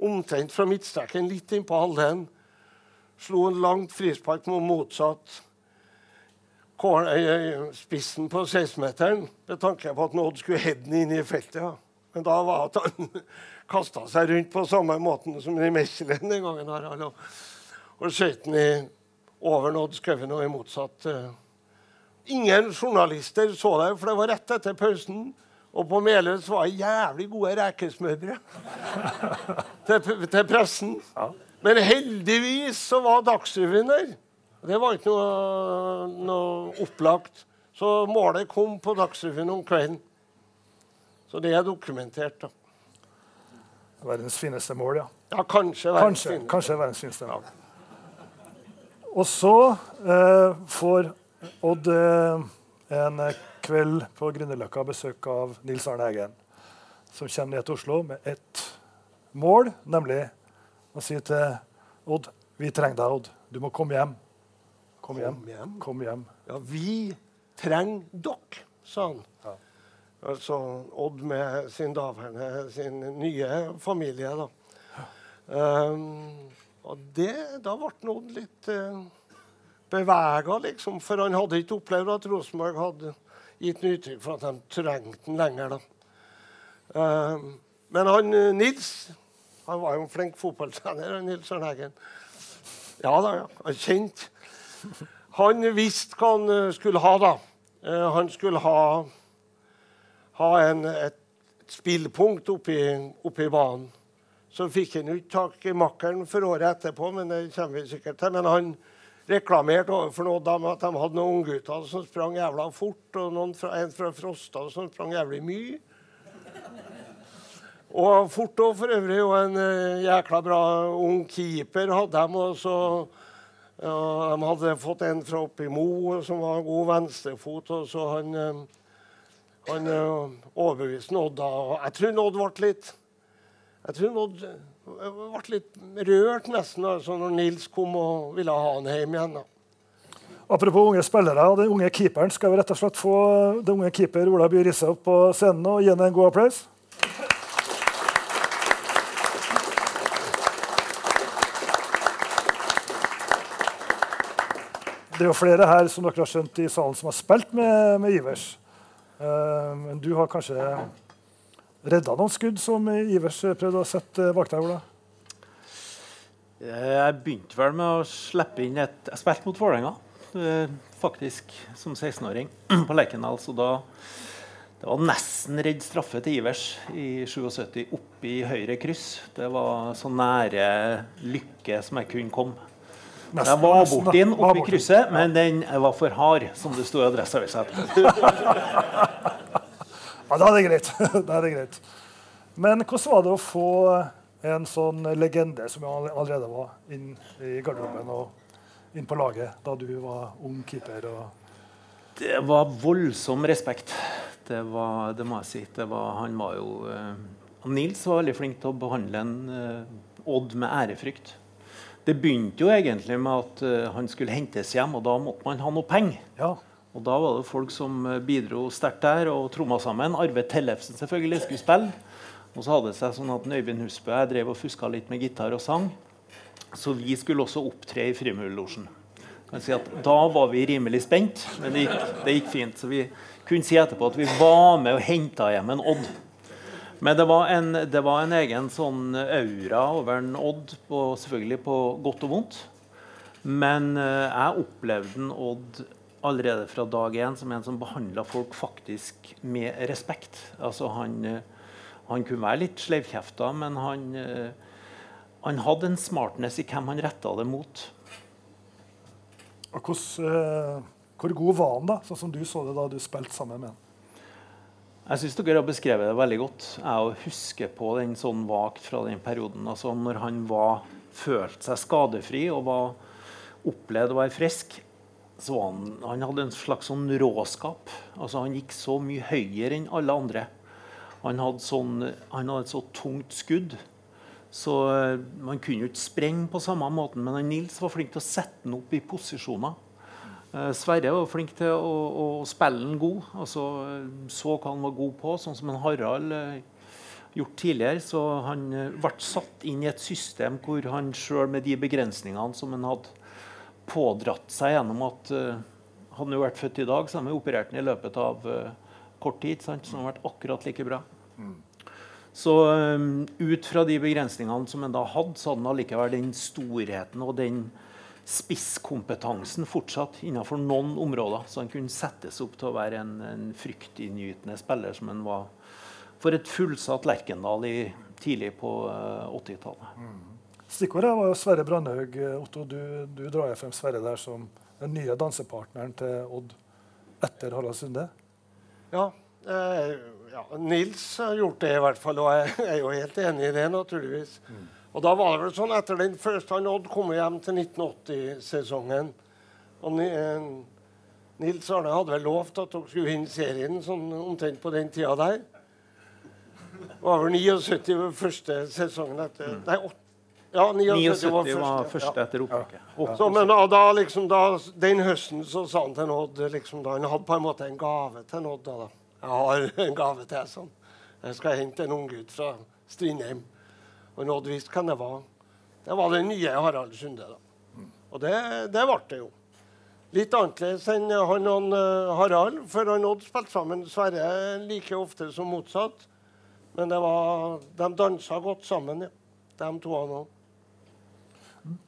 omtrent fra midtstreken, litt innpå halvdelen. Slo en langt frispark mot motsatt spissen på 16-meteren med tanke på at Odd skulle heade inn i feltet. ja. Men da var at han [LAUGHS] kasta seg rundt på samme måten som i Mechelen den gangen. her, og- Og skøyt den i over Odd Skauen og i motsatt. eh, Ingen journalister så det, for det var rett etter pausen. Og på Meløs var det jævlig gode rekesmørbrød [LAUGHS] til, til pressen. Men heldigvis så var Dagsrevyen der. Det var ikke noe, noe opplagt. Så målet kom på Dagsrevyen om kvelden. Så det er dokumentert. da. Verdens fineste mål, ja. Ja, kanskje. verdens Kanskje, fineste. kanskje verdens fineste mål. Og så eh, får Odd eh, en kveld på Grünerløkka besøk av Nils Arne Eggen, som kommer ned til Oslo med ett mål, nemlig å si til Odd Vi trenger deg, Odd. Du må komme hjem. Kom hjem. Kom hjem? Kom hjem. Ja, vi trenger dere, sa han. Ja. Altså Odd med sin daværende, sin nye familie, da. Um, og det, da ble Odd litt uh, bevega, liksom. For han hadde ikke opplevd at Rosenborg hadde gitt noe uttrykk for at de trengte den lenger, da. Um, men han eh, Nils han var jo en flink fotballtrener, Nils Arne Eggen. Ja da, ja. Han kjente. Han visste hva han eh, skulle ha, da. Eh, han skulle ha, ha en, et, spillpunkt oppi, oppi banen. Så fikk han jo ikke tak i makkeren for året etterpå, men det kommer vi sikkert til. Men han reklamerte overfor noen at de hadde noen unggutter som sprang jævla fort, og fra, en fra Frosta som sprang jævlig mye. Og fort òg, for øvrig. Og en eh, jækla bra ung keeper hadde de. Og ja, De hadde fått en fra oppi Mo som var god venstrefot. Og så han, eh, han eh, overbeviste Odd da. Og jeg tror Odd ble litt jeg tror Odd eh, ble litt rørt nesten altså, når Nils kom og ville ha han hjem igjen. da. Apropos unge spillere, og den unge keeperen skal vi rett og slett få den unge keeper Ola By Risse opp på scenen og gi ham en god applaus. Det er jo flere her som dere har skjønt i salen som har spilt med, med Ivers. Uh, men du har kanskje redda noen skudd som Ivers prøvde å sette bak deg? Ola? Jeg begynte vel med å slippe inn et Jeg spilte mot Vålerenga eh, faktisk som 16-åring [CLEARS THROAT] på Lerkendal. Så da det var nesten redd straffe til Ivers i 77 oppe i høyre kryss. Det var så nære lykke som jeg kunne komme. Nesten, Jeg var borti den Var oppe i krysset, men den var for hard, som det sto i Adresseavisa. [LAUGHS] Ja, da er det greit. [LAUGHS] da er det greit. Men hvordan var det å få en sånn legende som jeg allerede var inn i garderoben og inn på laget da du var ung keeper? Og... Det var voldsom respekt. Det, var, det må jeg si. Det var, han var jo uh, Nils var veldig flink til å behandle en uh, Odd med ærefrykt. Det begynte jo egentlig med at eh, han skulle hentes hjem, og da måtte man ha noe penger. Ja. Og da var det folk som eh, bidro sterkt der og tromma sammen. Arve Tellefsen selvfølgelig skulle spille. Og så hadde det seg sånn at Øyvind Husbø jeg drev og fuska litt med gitar og sang. Så vi skulle også opptre i Frimurlosjen. Si Da var vi rimelig spent, men det gikk, det gikk fint. Så vi kunne si etterpå at vi var med og henta hjem en Odd. Men det var, en, det var en egen sånn aura over en Odd, på, selvfølgelig på godt og vondt. Men eh, jeg opplevde en Odd allerede fra dag én som en som behandla folk faktisk med respekt. Altså han, eh, han kunne være litt sleivkjefta, men han, eh, han hadde en smartness i hvem han retta det mot. Og hvordan, uh, hvor god var han, da, sånn som du så det da du spilte sammen med han? Jeg syns dere har beskrevet det veldig godt. Jeg husker på den sånn vagt fra den perioden. Altså når han var, følte seg skadefri og var opplevde å være frisk, så han, han hadde en slags sånn råskap. Altså Han gikk så mye høyere enn alle andre. Han hadde, sånn, han hadde et så tungt skudd. Så eh, man kunne jo ikke sprenge på samme måten. Men Nils var flink til å sette den opp i posisjoner. Eh, Sverre var flink til å, å spille den god. Altså, så hva han var god på, sånn som en Harald eh, gjort tidligere. Så han eh, ble satt inn i et system hvor han sjøl med de begrensningene som han hadde pådratt seg gjennom at Hadde han jo vært født i dag, så hadde han operert den i løpet av kort tid. Sant? Så han hadde vært akkurat like bra. Så um, ut fra de begrensningene som han da hadde, så hadde han allikevel den storheten og den spisskompetansen fortsatt innenfor noen områder. Så han kunne settes opp til å være en, en fryktinngytende spiller som han var for et fullsatt Lerkendal i, tidlig på uh, 80-tallet. Stikkordet var jo Sverre Brandhaug. Eh, Otto, du, du drar jo frem Sverre der som den nye dansepartneren til Odd etter Harald Sunde. Ja, eh, ja, Nils har gjort det i hvert fall, og jeg er jo helt enig i det, naturligvis. Og da var det vel sånn etter den første han Odd kom hjem til 1980-sesongen og eh, Nils Arne hadde vel lovt at dere skulle vinne serien sånn omtrent på den tida der. Det var vel 79 var første sesongen etter Nei, 8, ja, 79, 79 var var første. første ja. etter opprykket. Ja. Så, men da, da, liksom, da, den høsten så sa han til Odd liksom, da, Han hadde på en måte en gave til Odd. Da, da. Jeg har en gave til sånn. Jeg skal hente en unggutt fra Strindheim. Og Odd visste hvem det var. Det var den nye Harald Sunde. da. Og det, det ble det jo. Litt annerledes enn han og eh, Harald, for han Odd spilte sammen Sverre like ofte som motsatt. Men det var, de dansa godt sammen, ja. De to han òg.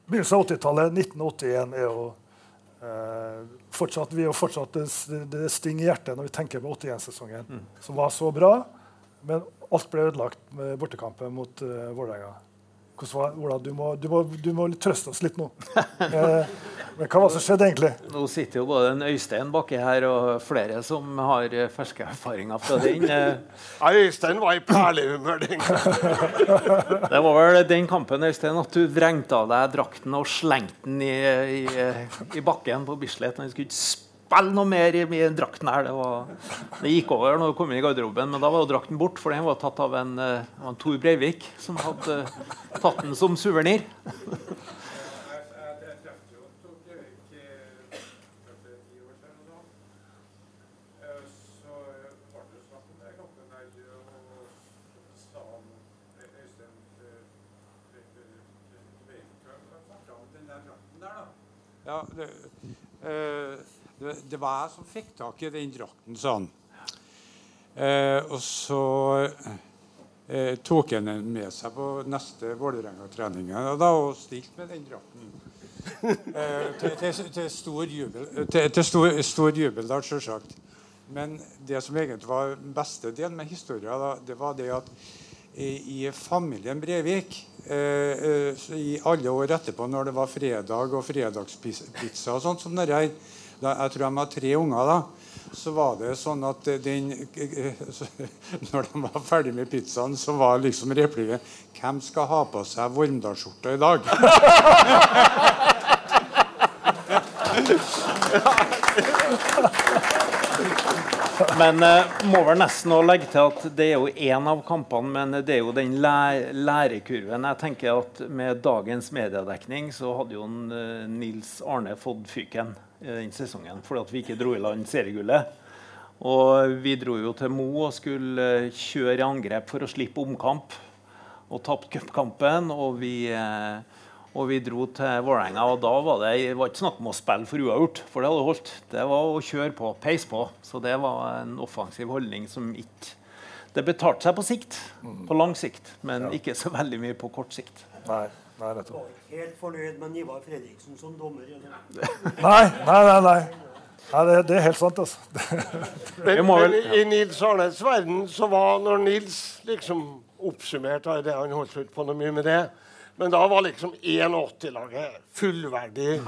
Begynnelsen av 80-tallet, 1981, er jo eh, fortsatt, vi er jo fortsatt det, det stinger hjertet når vi tenker på 81-sesongen, som var så bra. Men alt ble ødelagt med bortekampen mot uh, Vålerenga. Ola, du må, du, må, du må trøste oss litt nå. [LAUGHS] Eh, men hva var det som skjedde egentlig? Nå sitter jo både en Øystein baki her og flere som har eh, ferske erfaringer fra den. Eh, [LAUGHS] Øystein var i perlehumør den gangen. [LAUGHS] Det var vel den kampen Øystein, at du vrengte av deg drakten og slengte den i, i, i bakken på Bislett. Han skulle ikke spille noe mer i, i drakten her. Det, var, det gikk over når du kom inn i garderoben, men da var jo drakten bort, for den var tatt av en, eh, en Tor Breivik, som hadde eh, tatt den som suvenir. Ja, det, eh, det, var jeg som fikk tak i den drakten, sa han. Eh, og så eh, tok han den med seg på neste Vålerenga-trening. Og da og stilte med den drakten. Eh, til, til, til stor jubel, til, stor, jubel da, selvsagt. Men det som egentlig var den beste delen med historien, da, det var det at i, i familien Brevik eh, eh, i alle år etterpå, når det var fredag og fredagspizza og sånt som det her, da, jeg tror de har tre unger da, så var det sånn at den, [LAUGHS] når de var ferdig med pizzaen, så var liksom replikken Hvem skal ha på seg Vormdalsskjorta i dag? [LAUGHS] Men eh, må vel nesten å legge til at det er jo én av kampene, men det er jo den læ lærekurven. Jeg tenker at Med dagens mediedekning så hadde jo eh, Nils Arne fått fyken i den sesongen fordi at vi ikke dro i land seriegullet. Og vi dro jo til Mo og skulle eh, kjøre i angrep for å slippe omkamp. Og tapte cupkampen. Og vi eh, og vi dro til Vålerenga, og da var det, det var ikke snakk om å spille for uavgjort. For det hadde holdt. Det var å kjøre på, peis på. Så det var en offensiv holdning som ikke Det betalte seg på sikt. På lang sikt, men ikke så veldig mye på kort sikt. Nei. Nei, nettopp. var ikke helt fornøyd med Ivar Fredriksen som dommer. Nei, nei, nei. nei. nei det, det er helt sant, altså. Men, men i Nils Arnes verden så var når Nils liksom oppsummerte det Han holdt ut på noe mye med det. Men da var liksom 81-laget fullverdig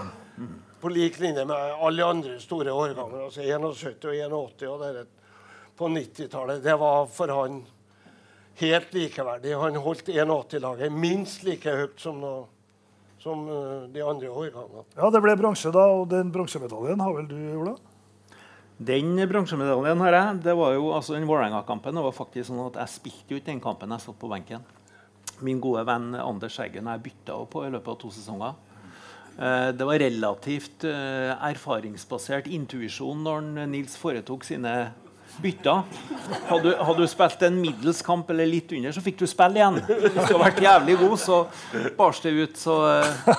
på lik linje med alle andre store årganger. Altså 71 og 81 og det på 90-tallet. Det var for han helt likeverdig. Han holdt 81-laget minst like høyt som, nå- som eh, de andre årgangene. Ja, Det ble bronse, da, og den bronsemedaljen har vel du, Ola? Den bronsemedaljen har jeg. Det var jo, altså den Vålerenga-kampen det var faktisk sånn at jeg spilte jo ikke den kampen. Jeg satt på benken. Min gode venn Anders Eggen og jeg bytta på i løpet av to sesonger. Eh, Det var relativt eh, erfaringsbasert intuisjon når Nils foretok sine bytter. Hadde, hadde du spilt en middels kamp eller litt under, så fikk du spille igjen. Hvis du hadde vært jævlig god, så bars det ut. Så, eh,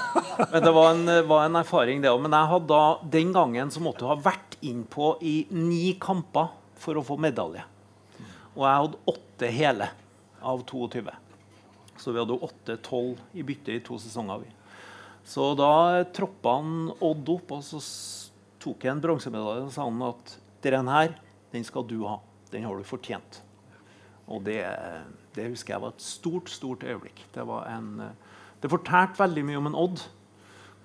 men det var en, var en erfaring, det òg. Men jeg hadde da, den gangen så måtte du ha vært innpå i ni kamper for å få medalje. Og jeg hadde åtte hele av 22. Så vi hadde 8-12 i bytte i to sesonger. Så da troppa han Odd opp, og så tok jeg en bronsemedalje og sa han at dere her, den skal du ha. Den har du fortjent. Og det, det husker jeg var et stort, stort øyeblikk. Det, var en, det fortalte veldig mye om en Odd.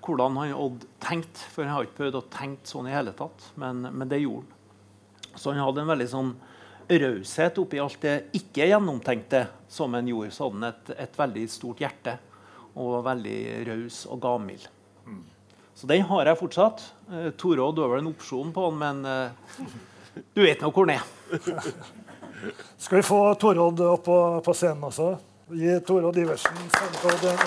Hvordan han Odd tenkte. For jeg har ikke prøvd å tenke sånn i hele tatt, men, men det gjorde han. Så han hadde en veldig sånn raushet oppi alt det ikke gjennomtenkte som han gjorde. Så hadde han et, et veldig stort hjerte og var veldig raus og gavmild. Så den har jeg fortsatt. Eh, Tore Odd har vel en opsjon på den, men eh, du vet nå hvor den er. Skal vi få Torodd opp på, på scenen også? Gi Torodd Iversen Sandtodd en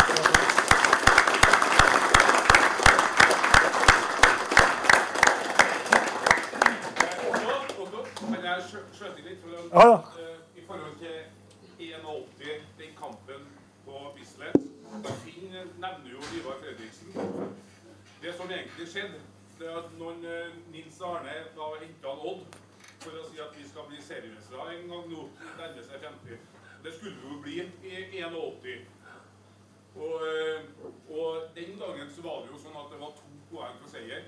litt Ja, ja. eh, I forhold til 81, den kampen på Bislett, Finn nevner jo Ivar Fredriksen. Det som egentlig skjedde, det at når eh, Nils Arne da henta Odd for å si at vi skal bli seriemestere en gang nå, nærmer seg 50 Det skulle vi jo bli i 81. Og, eh, og den dagen så var det jo sånn at det var to poeng for seier.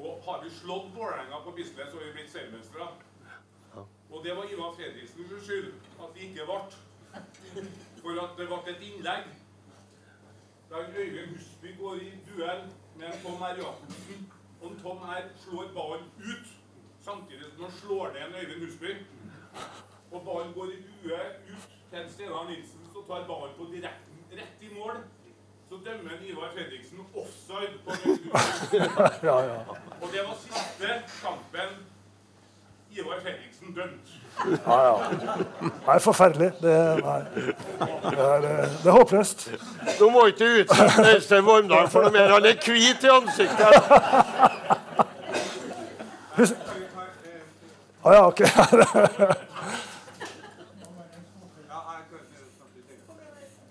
Og har vi slått Vålerenga på Bislett, så har vi blitt seriemestere. Og det var Ivar Fredriksens skyld at vi ikke ble. For at det ble et innlegg der Øyvind Husby går i duell med en Tom R. Jacobsen. En Tom R. slår ballen ut, samtidig som han slår ned en Øyvind Husby. Og ballen går i due ut til Steinar Nilsen, som tar ballen på direkten rett i mål. Så dømmer Ivar Fredriksen offside på Øyvind Husby. [LAUGHS] Ja, ja. Og det var siste kampen Ivar Fredriksen dømt. ja, ja. Nei, forferdelig. Det, nei. Det, er, eh, det er håpløst. Du må ikke du utsette Øystein Vormdal for noe mer. Han er hvit i ansiktet. Ah, ja, ok. [LAUGHS] Ja, jeg kan ikke snakke litt til.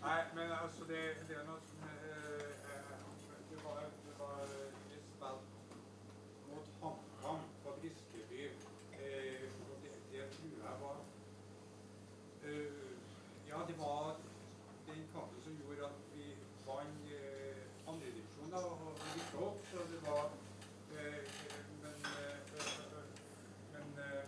Nei, men altså, det, det er noe som eh, eh, Det var, det var et spill mot HamKam på Briskeby. Eh, og det, det tror jeg var eh, Ja, det var den kampen som gjorde at vi vant eh, andredivisjon og vi rykka opp. Så det var eh, Men, eh, men eh,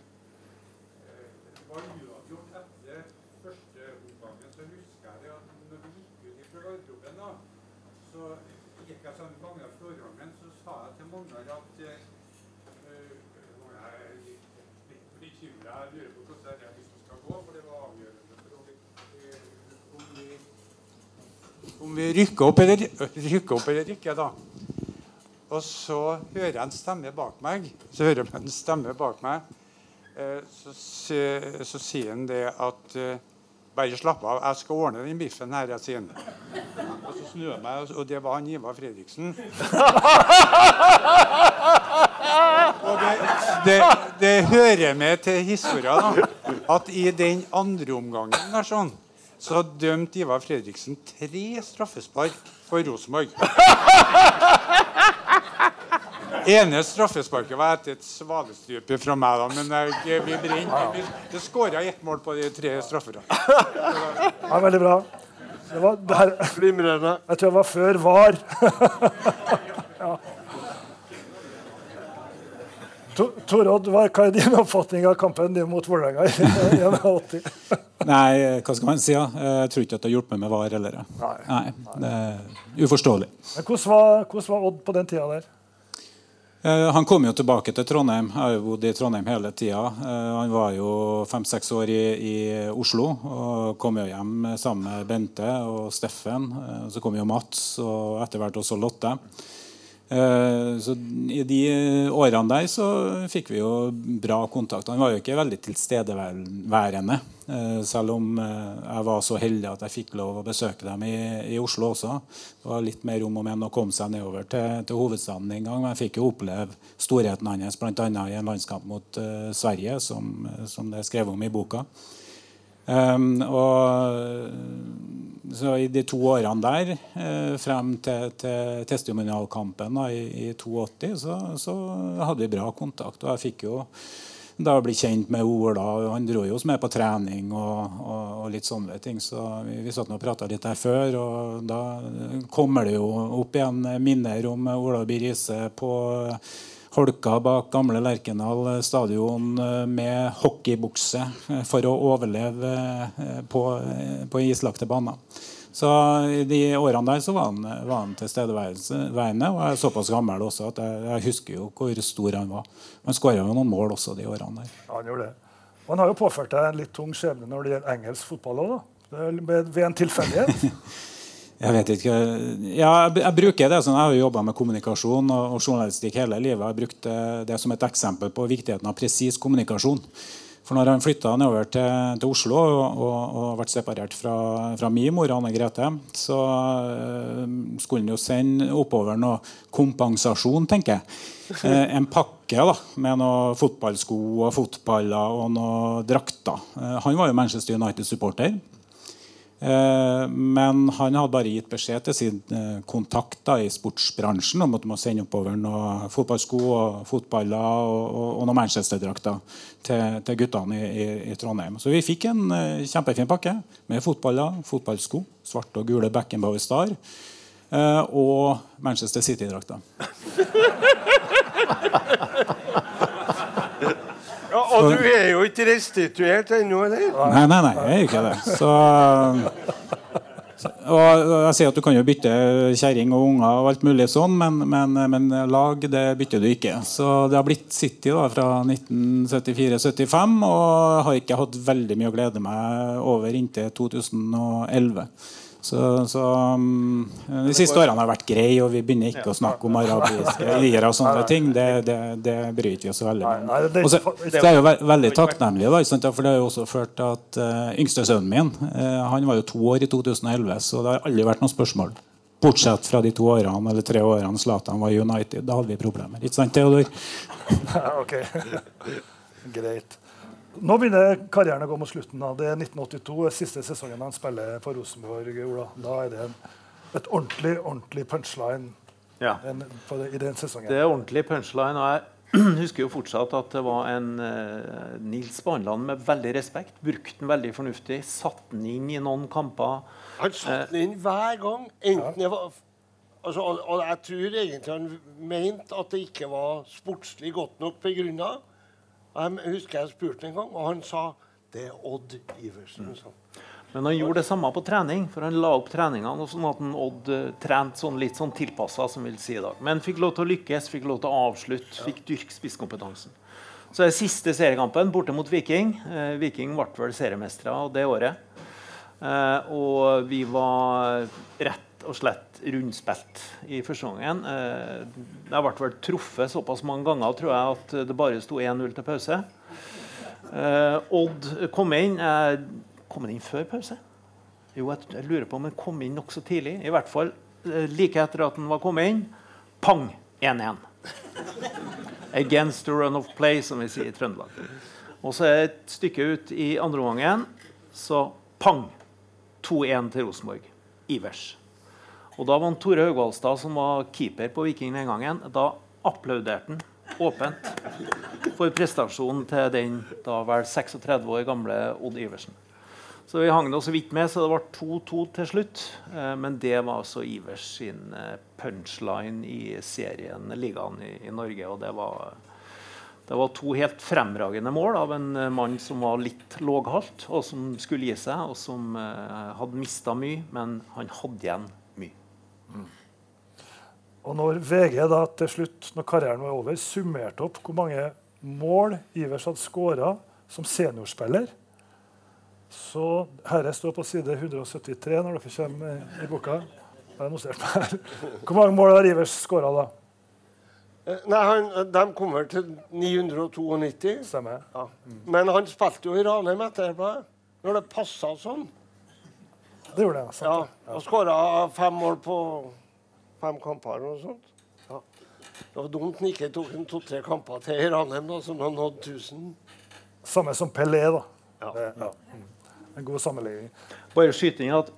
eh, det var uavgjort etter første omgangen. Så husker jeg det at når vi gikk ut fra garderoben, da, så gikk jeg sånn mange av forgangene, så jeg at eh, eh, om vi, eh, rykker opp eller, rykker opp eller ikke. da. Og så hører jeg en stemme bak meg. Så hører jeg en stemme bak meg. Så, så, så sier han det at eh, Bare slapp av, jeg skal ordne den biffen her, jeg sier. Og så snur jeg meg, og det var han Ivar Fredriksen. Og det, det, det hører med til historien da, at i den andre omgangen der sånn, så dømte Ivar Fredriksen tre straffespark for Rosenborg. Ene straffesparket var etter et svalestrupe fra meg, da, men jeg, vi brenner. Vi, det skåra ett mål på de tre straffene. Ja, veldig bra. Det var, der. Glimrende. jeg tror det var før VAR. ja. Torodd, hva er din oppfatning av kampen din mot Vålerenga i 81? Nei, hva skal man si? Ja? Jeg tror ikke at det har hjulpet med VAR heller. Nei. Nei, det er uforståelig. Men hvordan var, hvordan var Odd på den tida der? Eh, Han kom jo tilbake til Trondheim. Jeg har jo bodd i Trondheim hele tida. Eh, Han var jo fem-seks år i, i Oslo og kom jo hjem sammen med Bente og Steffen. Eh, Så kom jo Mats og etter hvert også Lotte. Eh, Så I de årene der så fikk vi jo bra kontakt. Han var jo ikke veldig tilstedeværende. eh, Selv om eh, jeg var så heldig at jeg fikk lov å besøke dem i, i Oslo også. Det var litt mer om og men å komme seg nedover til, til hovedstaden en gang. Men jeg fikk jo oppleve storheten hans bl.a. i en landskamp mot Sverige, som, som det er skrevet om i boka. Um, og så I de to årene der, eh, frem til, til testimonialkampen da, i, i 82, så, så hadde vi bra kontakt. Og jeg fikk jo da bli kjent med Ola. Han dro jo med på trening og, og, og litt sånne ting. Så vi, vi satt og prata litt der før, og da kommer det jo opp igjen minner om Ola Birise på Holka bak gamle Lerkendal stadion eh, med hockeybukse eh, for å overleve eh, på, eh, på islagte baner. Så I de årene der så var han, var han tilstedeværende, og jeg er såpass gammel også at jeg, jeg husker jo hvor stor han var. Han skåra jo noen mål også de årene der. Ja, han gjorde det. Og han har jo påført deg en litt tung skjebne når det gjelder engelsk fotball òg, da. Ved en tilfeldighet. [LAUGHS] Jeg vet ikke ja, jeg, bruker det sånn, jeg har jo jobba med kommunikasjon og, journalistikk hele livet. Jeg har brukt det, som et eksempel på viktigheten av presis kommunikasjon. For når han flytta nedover til, til Oslo og, og, og ble separert fra, fra min mor Anne Grete, så øh, skulle han jo sende oppover noe kompensasjon, tenker jeg. Eh, en pakke da, med noe fotballsko og fotballer og noe drakter. Eh, han var jo Manchester United-supporter. Eh, Men han hadde bare gitt beskjed til sin kontakter kontakt da, i sportsbransjen om at de må sende oppover noen fotballsko og fotballer og, og, og noen Manchester-drakter til, til guttene i, i, i Trondheim. Så vi fikk en eh, kjempefin pakke med fotballer, fotballsko, svarte og gule Beckenbauer Star eh, og Manchester City-drakter. [LAUGHS] Og du er jo ikke restituert ennå, eller? Nei, nei, nei, jeg er ikke det. Så, så- og jeg sier at Du kan jo bytte kjerring og unger, og alt mulig sånn, men, men, men lag det bytter du ikke. Så Det har blitt City da, fra 1974-75, og har ikke hatt veldig mye å glede meg over inntil 2011. Så, så um, De siste årene har vært greie, og vi begynner ikke å snakke om arabiske eiere og sånne ting. Det, det, det bryr vi oss veldig det- Og så- er jo ve veldig takknemlig, da, for det har jo også ført til at uh, yngstesønnen min uh, han var jo to år i 2011, så det har aldri vært noe spørsmål. Bortsett fra de to årene eller tre årene Zlatan var i United. Da hadde vi problemer. Ikke sant, Theodor? [LAUGHS] Ja, ok. [LAUGHS] Greit. Nå begynner karrieren å gå mot slutten. Da. Det er 1982, er siste sesongen han spiller for Rosenborg. Ola. Da er det en, et ordentlig ordentlig punchline Ja. en, for, det, i den sesongen. Det er ordentlig punchline. og Jeg [CLEARS THROAT] husker jo fortsatt at det var en eh, Nils Baneland med veldig respekt. Brukte den veldig fornuftig. Satte den inn i noen kamper. Han satte den inn hver gang. Enten det var altså, og, og jeg tror egentlig han mente at det ikke var sportslig godt nok begrunna. Jeg husker jeg spurte en gang, og han sa det er Odd Iversen. sa. Men han gjorde det samme på trening, for han la opp treningene sånn at han Odd eh, trente sånn litt sånn tilpassa, som vil si i dag. Men fikk lov til å lykkes, fikk lov til å avslutte, fikk dyrke spisskompetansen. Så er siste seriekampen borte mot Viking. Eh, Viking ble vel seriemestere det året. Eh, og vi var rett og slett rundspilt i første omgang. Jeg ble vel truffet såpass mange ganger tror jeg, at det bare sto 1-0 til pause. Eh, Odd kom inn. Eh, kom han inn før pause? Jo, jeg, lurer på om han kom inn nokså tidlig. I hvert fall eh, like etter at han var kommet inn. Pang! 1-1. Against the run of play, som vi sier i Trøndelag. Og så et stykke ut i andre omgangen, så pang! 2-1 til Rosenborg. Ivers. Og da var han Tore Haugvaldstad, som var keeper på Viking den gangen, da applauderte han åpent for prestasjonen til den da vel 36 år gamle Odd Iversen. Så vi hang nå så vidt med, så det ble 2-2 til slutt. Eh, men det var altså Ivers sin eh, punchline i serien Ligaen i, i Norge. Og det var, det var to helt fremragende mål av en eh, mann som var litt låghalt, og som skulle gi seg, og som hadde mista mye, men han hadde igjen mye. Og når VG da til slutt, når karrieren var over, summerte opp hvor mange mål Ivers hadde skåra som seniorspiller Så herre står på side 173 når dere kommer i boka. Hvor mange mål har Ivers skåra da? Eh, Nei, han, De kommer til 992. Stemmer. Ja. Men han spilte jo i Ranheim etterpå, når det passa sånn. Det gjorde jeg. Ja, og skåra fem mål på fem kamper eller noe sånt. Ja. Det var dumt han ikke tok en to-tre kamper til i Ranheim, da, som han nådde 1000. Samme som Pelé, da. Ja. Ja. Mm. En god sammenligning. Bare skyte inn at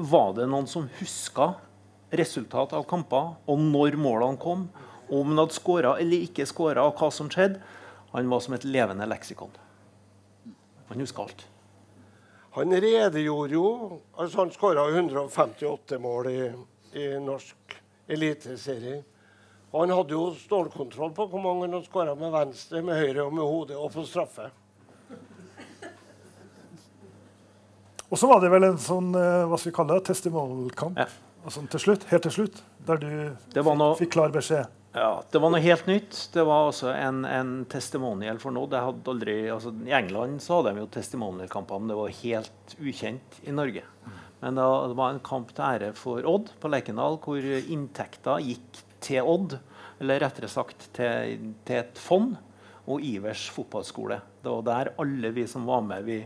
Var det noen som huska resultat av kamper, og når målene kom? Om han hadde skåra eller ikke skåra, og hva som skjedde? Han var som et levende leksikon. Han huska alt. Han redegjorde jo altså Han skåra 158 mål i, i norsk eliteserie. Og han hadde jo stålkontroll på hvor mange han skåra med venstre, med høyre og med hodet, og på straffe. Og så var det vel en sånn eh, hva skal vi kalle det, testimonial-kamp Ja. altså, til slutt, helt til slutt, der du noe- fikk klar beskjed. Ja, Det var noe helt nytt. Det var også en, en testimonial for noe. Aldri, altså, I England så hadde de jo testimonial-kamper, men det var helt ukjent i Norge. Men det var en kamp til ære for Odd på Lerkendal, hvor inntekta gikk til Odd, eller rettere sagt til, til et fond, og Ivers fotballskole. Det var der alle vi som var med, vi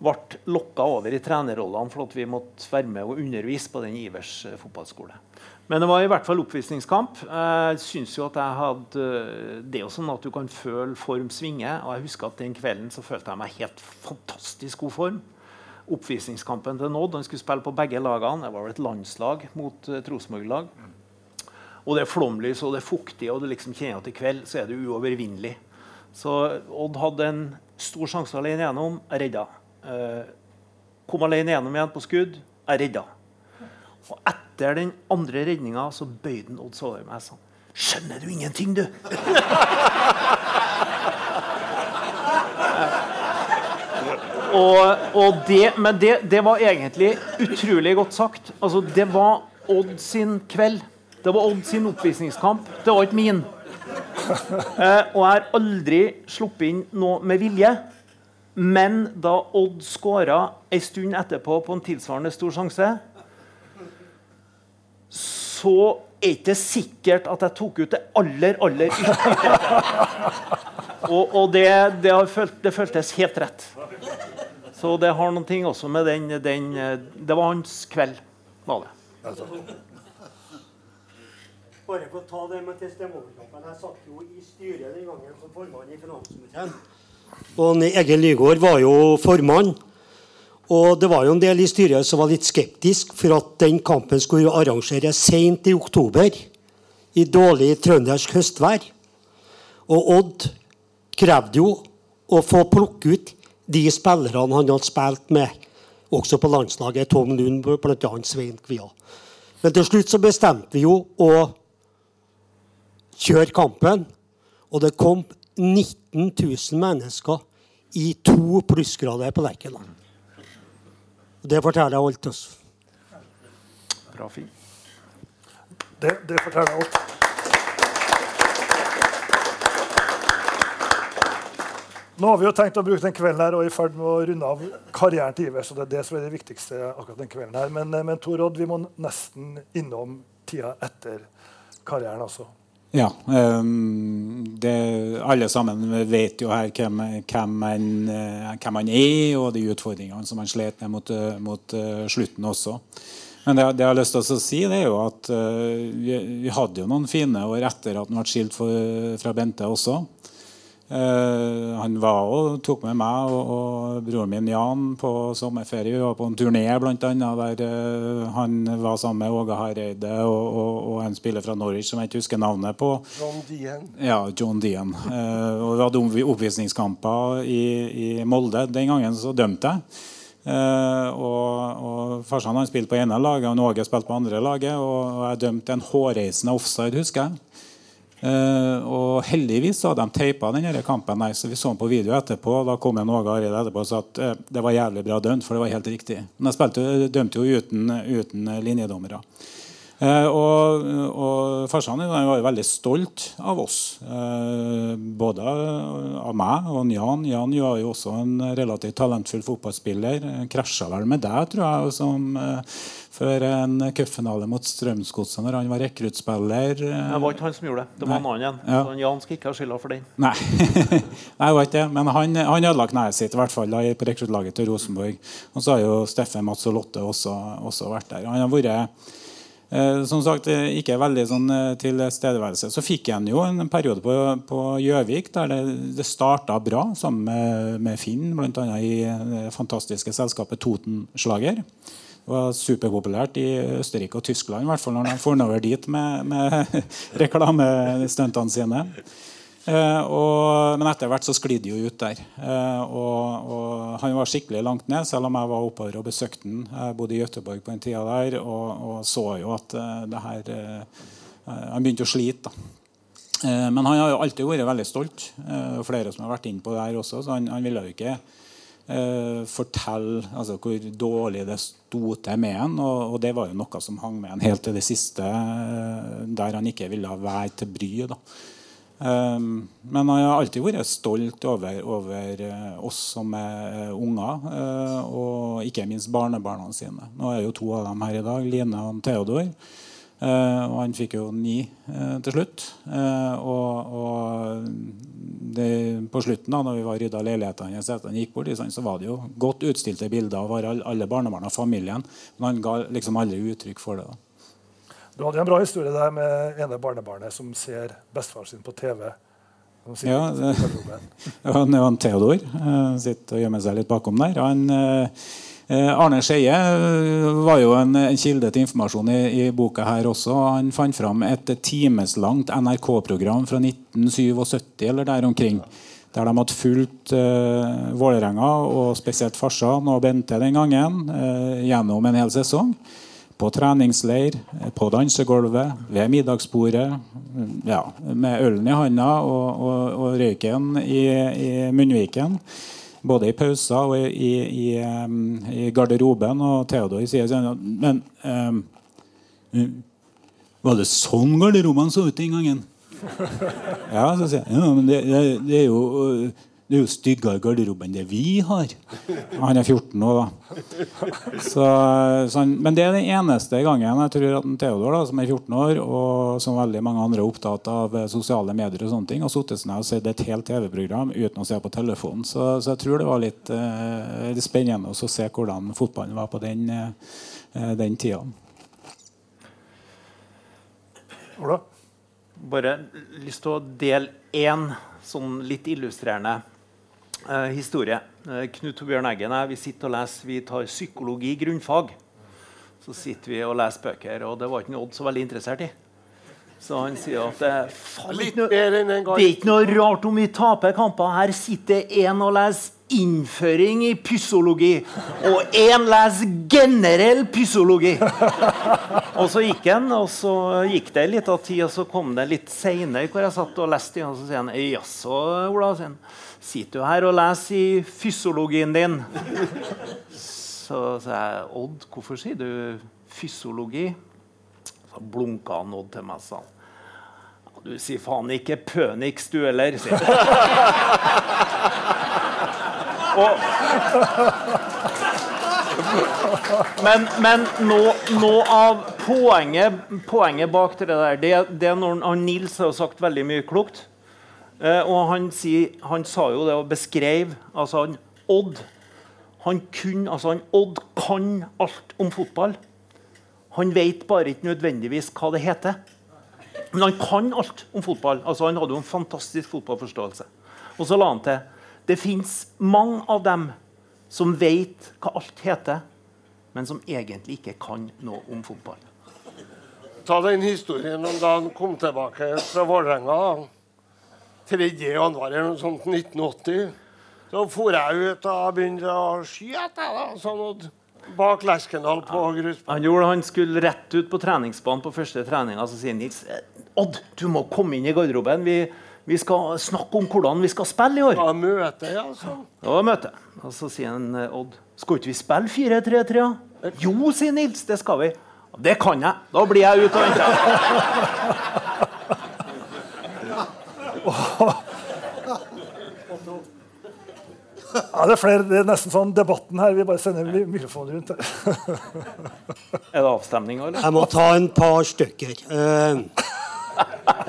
ble lokka over i trenerrollene for at vi måtte være med og undervise på den Ivers fotballskole. Men det var i hvert fall oppvisningskamp. Jeg synes jo at jeg hadde, Det er jo sånn at du kan føle form svinge. og jeg husker at Den kvelden så følte jeg meg helt fantastisk god form. Oppvisningskampen til Nodd. Han skulle spille på begge lagene. Det var vel et landslag mot et Rosenborg-lag. Og det er flomlys og det er fuktig, og du liksom kjenner at i kveld så er det uovervinnelig. Så Odd hadde en stor sjanse alene gjennom. Jeg redda. Eh, kom alene gjennom igjen på skudd. Jeg redda. Og etter den andre redninga så bøyde Odd seg over meg sånn. Skjønner du ingenting, du? [LAUGHS] og, og det, men det, det var egentlig utrolig godt sagt. Altså, det var Odd sin kveld. Det var Odd sin oppvisningskamp. Det var ikke min. Eh, og jeg har aldri sluppet inn noe med vilje. Men da Odd skåra ei stund etterpå på en tilsvarende stor sjanse, så er ikke det sikkert at jeg tok ut det aller, aller ytterste. Og, og det, det, har følt, det føltes helt rett. Så det har noen ting også med den, den Det var hans kveld, var det. Bare for å ta det med testimonialkampen. Jeg satt jo i styret den gangen som formann i finanskomiteen. Og Egil Nygaard var jo formann. Og det var jo en del i styret som var litt skeptisk for at den kampen skulle arrangeres sent i oktober. I dårlig trøndersk høstvær. Og Odd krevde jo å få plukke ut de spillerne han hadde spilt med, også på landslaget. Tom Lund, bl.a. Svein Kvia. Men til slutt så bestemte vi jo å kjøre kampen. Og det kom 19 000 mennesker i to plussgrader på Lerkendal. Det forteller alt oss. Bra film. Det, det forteller alt. Nå har vi jo tenkt å bruke den kvelden her og er i ferd med å runde av karrieren til Iver. så det er det som er det viktigste akkurat den kvelden her. Men, eh, men Tor Odd, vi må nesten innom tida etter karrieren også. Ja. ehm, det, alle sammen vet jo her hvem, hvem, man, eh, hvem man er, og de utfordringene som man slet med mot, eh, mot eh, slutten også. Men det, det jeg har lyst til å si, det er jo at vi, vi hadde jo noen fine år etter at han ble skilt for, fra Bente også. Eh, han var og tok med meg og, og broren min Jan på sommerferie. Vi var på en turné blant annet, der uh, han var sammen med Åge Hareide og, og, og en spiller fra Norwich som jeg ikke husker navnet på. John Dien. Ja, John Dean. Uh, og vi hadde oppvisningskamper i, i Molde. Den gangen så dømte jeg. Eh, og, og Farsan han spilte på ene laget, og Åge spilte på andre laget. Og, og jeg dømte en hårreisende offside, husker jeg. Eh, og heldigvis så hadde de teipa denne kampen. der, så Vi så den på video etterpå. Da kom en Åge Arild etterpå og sa at uh, det var jævlig bra dømt, for det var helt riktig. Men jeg spilte, dømte jo uten, uten linjedommere. Uh, og, og farsan var jo veldig stolt av oss. Eh, både av meg og Jan. Jan var jo også en relativt talentfull fotballspiller. Krasja vel med deg, tror jeg, som, eh, før en cupfinale mot Strømsgodset når han var rekruttspiller. Det var ikke han som gjorde det. Det var en annen. Ja. Så Jan skal ikke ha skylda for den. Nei, [LAUGHS] Nei var ikke det. Men han, han ødela kneet sitt i hvert fall da, på rekruttlaget til Rosenborg. Og så har jo Steffen Mats og Lotte også, også vært der. Han har vært eh, som sagt eh, ikke veldig sånn eh, tilstedeværelse. Så fikk han jo en periode på på Gjøvik der det, det starta bra sammen med, med Finn, bl.a. i det fantastiske selskapet Totenslager. Det var superpopulært i Østerrike og Tyskland, i hvert fall når de for over dit med, med [LAUGHS] reklamestuntene sine. Eh, og, men etter hvert så sklidde de jo ut der. Eh, og, og Han var skikkelig langt ned, selv om jeg var oppover og besøkte han. Jeg bodde i Gøteborg på den tida der og, og så jo at eh, det her eh, Han begynte å slite. da. Eh, men han har jo alltid vært veldig stolt. Eh, flere som har vært inne på det her også, så han, han ville jo ikke eh, fortelle altså, hvor dårlig det sto til med han. Og, og det var jo noe som hang med han helt til det siste, eh, der han ikke ville være til bry. da. Um, men han har alltid vært stolt over, over eh, oss som er unger, eh, og ikke minst barnebarna sine. Nå er jo to av dem her i dag, Line og Theodor. Eh, og han fikk jo ni eh, til slutt. Eh, og og det, på slutten, da når vi var rydda leiligheten hans etter han gikk bort, så var det jo godt utstilte bilder av alle, alle barnebarna og familien. Men han ga liksom aldri uttrykk for det. da. Du hadde en bra historie der med ene barnebarnet som ser bestefaren sin på TV. Ja, det, [LAUGHS] det- var en Theodor eh, sitter og gjemmer seg litt bakom der. Han, eh, Arne Skeie eh, var jo en, en kilde til informasjon i, i boka her også. Han fant fram et timeslangt NRK-program fra 1977 eller der omkring. Der de hadde fulgt uh, Vålerenga, og spesielt farsan og Bente den gangen, uh, gjennom en hel sesong. På treningsleir, eh, på dansegulvet, ved middagsbordet. Ja, med ølen i handa og, og, og røyken i, i munnviken. Både i pauser og i, i, i, garderoben. Og Theodor sier sånn Men um, var det sånn garderoben så ut den gangen? [LAUGHS] Ja, så sier jeg. Ja, men det, det, det er jo det er jo styggere garderobe enn det vi har. Han er 14 nå, da. Så, så han, men det er den eneste gangen jeg tror at en Theodor, da, som er 14 år, og som veldig mange andre er opptatt av eh, sosiale medier, og sånne ting, har sittet seg ned og sett et helt TV-program uten å se på telefonen. Så, så jeg tror det var litt, eh, litt spennende å se hvordan fotballen var på den, eh, den tida. Ola? Bare lyst til å dele én sånn litt illustrerende eh, historie. Eh, Knut Torbjørn Eggen og jeg vi sitter og leser, vi tar psykologi grunnfag. Så sitter vi og leser bøker, og det var ikke Odd så veldig interessert i. Så han sier at det, er noe, det er ikke noe rart om vi taper kamper. Her sitter en og leser innføring i pysologi, og én leser generell pysologi. Og så gikk han, og så gikk det litt av tid, og så kom det litt seinere hvor jeg satt og leste, og så sier han jaså, Ola, sier han, sitter du her og leser i fysiologien din? Så sa jeg, Odd, hvorfor sier du fysiologi? Så blunka han Odd til meg og sa «Ja, du sier faen ikke pøniks, du heller, sier men, men noe, av poenget, poenget bak det der, det, det når Nils har sagt veldig mye klokt. Eh, og han, sier, han sa jo det og beskrev altså han, Odd han, kun, altså han, Odd kan alt om fotball. Han vet bare ikke nødvendigvis hva det heter. Men han kan alt om fotball. Altså Han hadde jo en fantastisk fotballforståelse. Og så la han til det fins mange av dem som vet hva alt heter, men som egentlig ikke kan noe om fotball. Ta den historien om da han kom tilbake fra Vålerenga. 3. januar eller noe sånt 1980. Så for jeg ut og begynte å skyte da, sånn at bak Lerkendal på grusbanen. Han gjorde han skulle rett ut på treningsbanen på første treninga. Så sier Nils eh, Odd, du må komme inn i garderoben. Vi, vi skal snakke om hvordan vi skal spille i år. Ja, møte, ja, sånn. Det var møte. Og så sier han eh, Odd Skal ikke vi spille 4-3-3? da?» Jo, sier Nils. Det skal vi. Det kan jeg. Da blir jeg ute og venter. [LAUGHS] Ja, det, er flere, det er nesten sånn debatten her. Vi bare sender mi- mikrofonen rundt. her. [LAUGHS] Er det avstemning, eller? Jeg må ta en par stykker. Eh,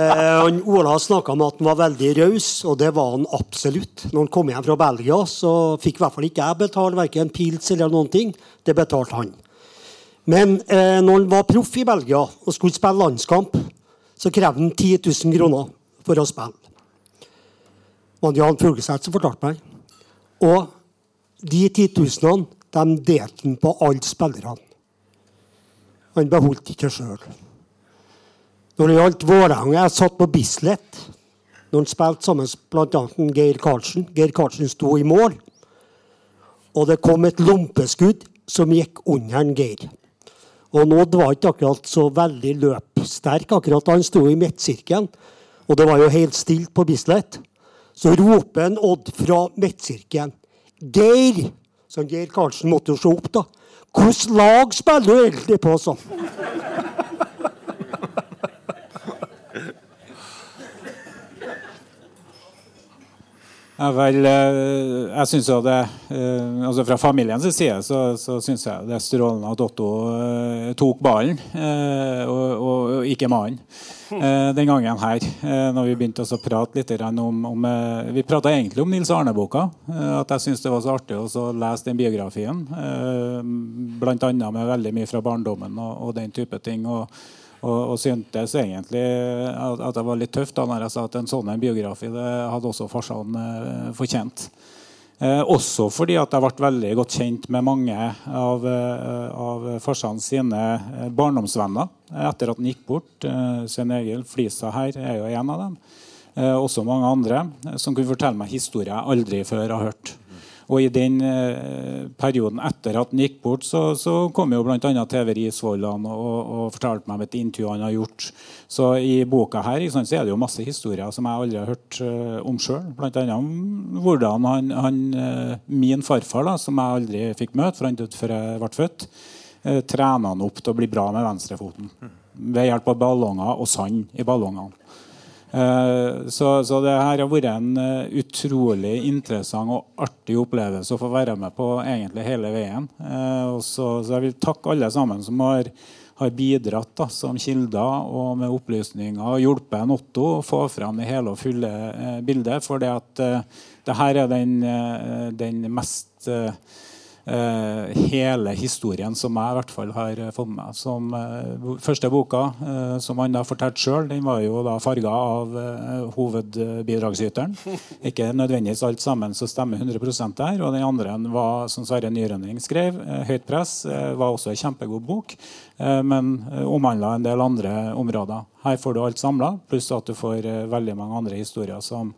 eh, Ola snakka om at han var veldig raus, og det var han absolutt. Når han kom hjem fra Belgia, så fikk i hvert fall ikke jeg betale verken pils eller noen ting. Det betalte han. Men eh, når han var proff i Belgia og skulle spille landskamp, så krevde han 10 000 kroner for å spille. Det var Jan Fugleseth som fortalte meg. Og de 10 000 de delte han på alle spillerne. Han beholdt ikke sjøl. Når det gjaldt Vålerenga Jeg satt på Bislett når han spilte sammen med bl.a. Geir Karlsen. Geir Karlsen sto i mål, og det kom et lompeskudd som gikk under en Geir. Og Nådd var ikke akkurat så veldig løpsterk, akkurat da han sto i midtsirkelen. Og det var jo helt stilt på Bislett. Så roper en Odd fra midtsirkelen. Geir! Så Geir Karlsen måtte jo se opp, da. Hvilket lag spiller du egentlig på, sånn? Ja, vel, eh, jeg synes jo det eh, altså Fra familiens side så, så syns jeg det er strålende at Otto eh, tok ballen, og, og, og ikke mannen. Eh, den gangen her, når vi begynte å prate litt om, om Vi prata egentlig om Nils Arne-boka. At jeg syns det var så artig å så lese den biografien. Bl.a. med veldig mye fra barndommen og, og den type ting. og og, og syntes egentlig at, at det var litt tøft da når jeg sa at en sånn biografi det hadde også farsan eh, fortjent. Eh, også fordi at jeg ble veldig godt kjent med mange av, eh, av farsan sine eh, barndomsvenner etter at han gikk bort. Eh, Svein Egil Flisa her er jo en av dem. Eh, også mange andre eh, som kunne fortelle meg historier jeg aldri før har hørt. Og i den eh, perioden etter at han gikk bort, så, så kom jo bl.a. TV Risvollan og, og fortalte meg om et intervju han har gjort. Så i boka her så er det jo masse historier som jeg aldri har hørt eh, om sjøl. Bl.a. om hvordan han, han eh, min farfar, da, som jeg aldri fikk møte for han døde før jeg ble født, trena han opp til å bli bra med venstrefoten. Ved hjelp av ballonger og sand i ballongene. Eh, Så, så det her har vært en eh, utrolig interessant og artig opplevelse å få være med på egentlig hele veien. Eh, så, så jeg vil takke alle sammen som har, har bidratt da, som kilder og med opplysninger og hjulpet en Otto å få fram det hele og fulle bildet. For det at det her er den, den mest hele historien som jeg i hvert fall har eh, fått med meg. Som, eh, første boka, eh, som han da fortalte sjøl, den var jo da farga av eh, hovedbidragsyteren. [LAUGHS] Ikke nødvendigvis alt sammen som stemmer 100% der. Og den andre var, som Sverre Nyrønning skrev, eh, 'Høyt press', eh, var også en kjempegod bok, eh, men eh, omhandla en del andre områder. Her får du alt samla, pluss at du får eh, veldig mange andre historier som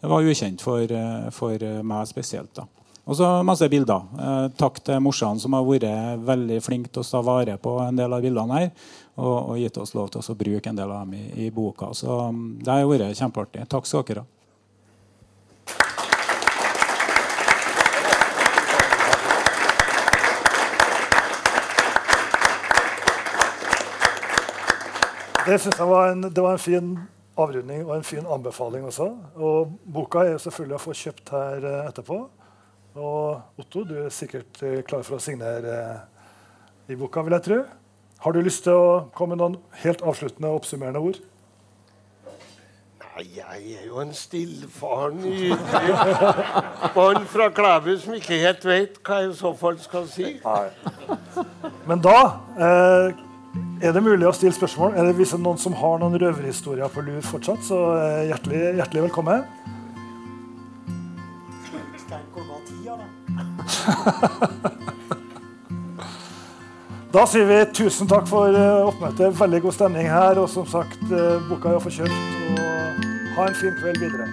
var ukjent for, eh, for eh, meg spesielt. da. Og så masse bilder. Eh, takk til morsan som har vært veldig flink til å ta vare på en del av bildene her. Og, og gitt oss lov til å bruke en del av dem i, i boka. Så mm, det har vært kjempeartig. Takk skal dere ha. Det synes jeg var en, var en fin avrunding og en fin anbefaling også. Og boka er selvfølgelig å få kjøpt her eh, etterpå. Og Otto, du er sikkert eh, klar for å signere eh, i boka, vil jeg tro. Har du lyst til å komme med noen helt avsluttende oppsummerende ord? Nei, jeg er jo en stillfaren, mann fra Klæbu som ikke helt vet hva jeg i så fall skal si. Men da eh, er det mulig å stille spørsmål. Er det hvis det er noen som har noen røverhistorier på lur fortsatt, så eh, hjertelig, hjertelig velkommen. [LAUGHS] Da sier vi tusen takk for eh, oppmøtet. Veldig god stemning her. Og som sagt, eh, boka er å få kjøpt. Og ha en fin kveld videre.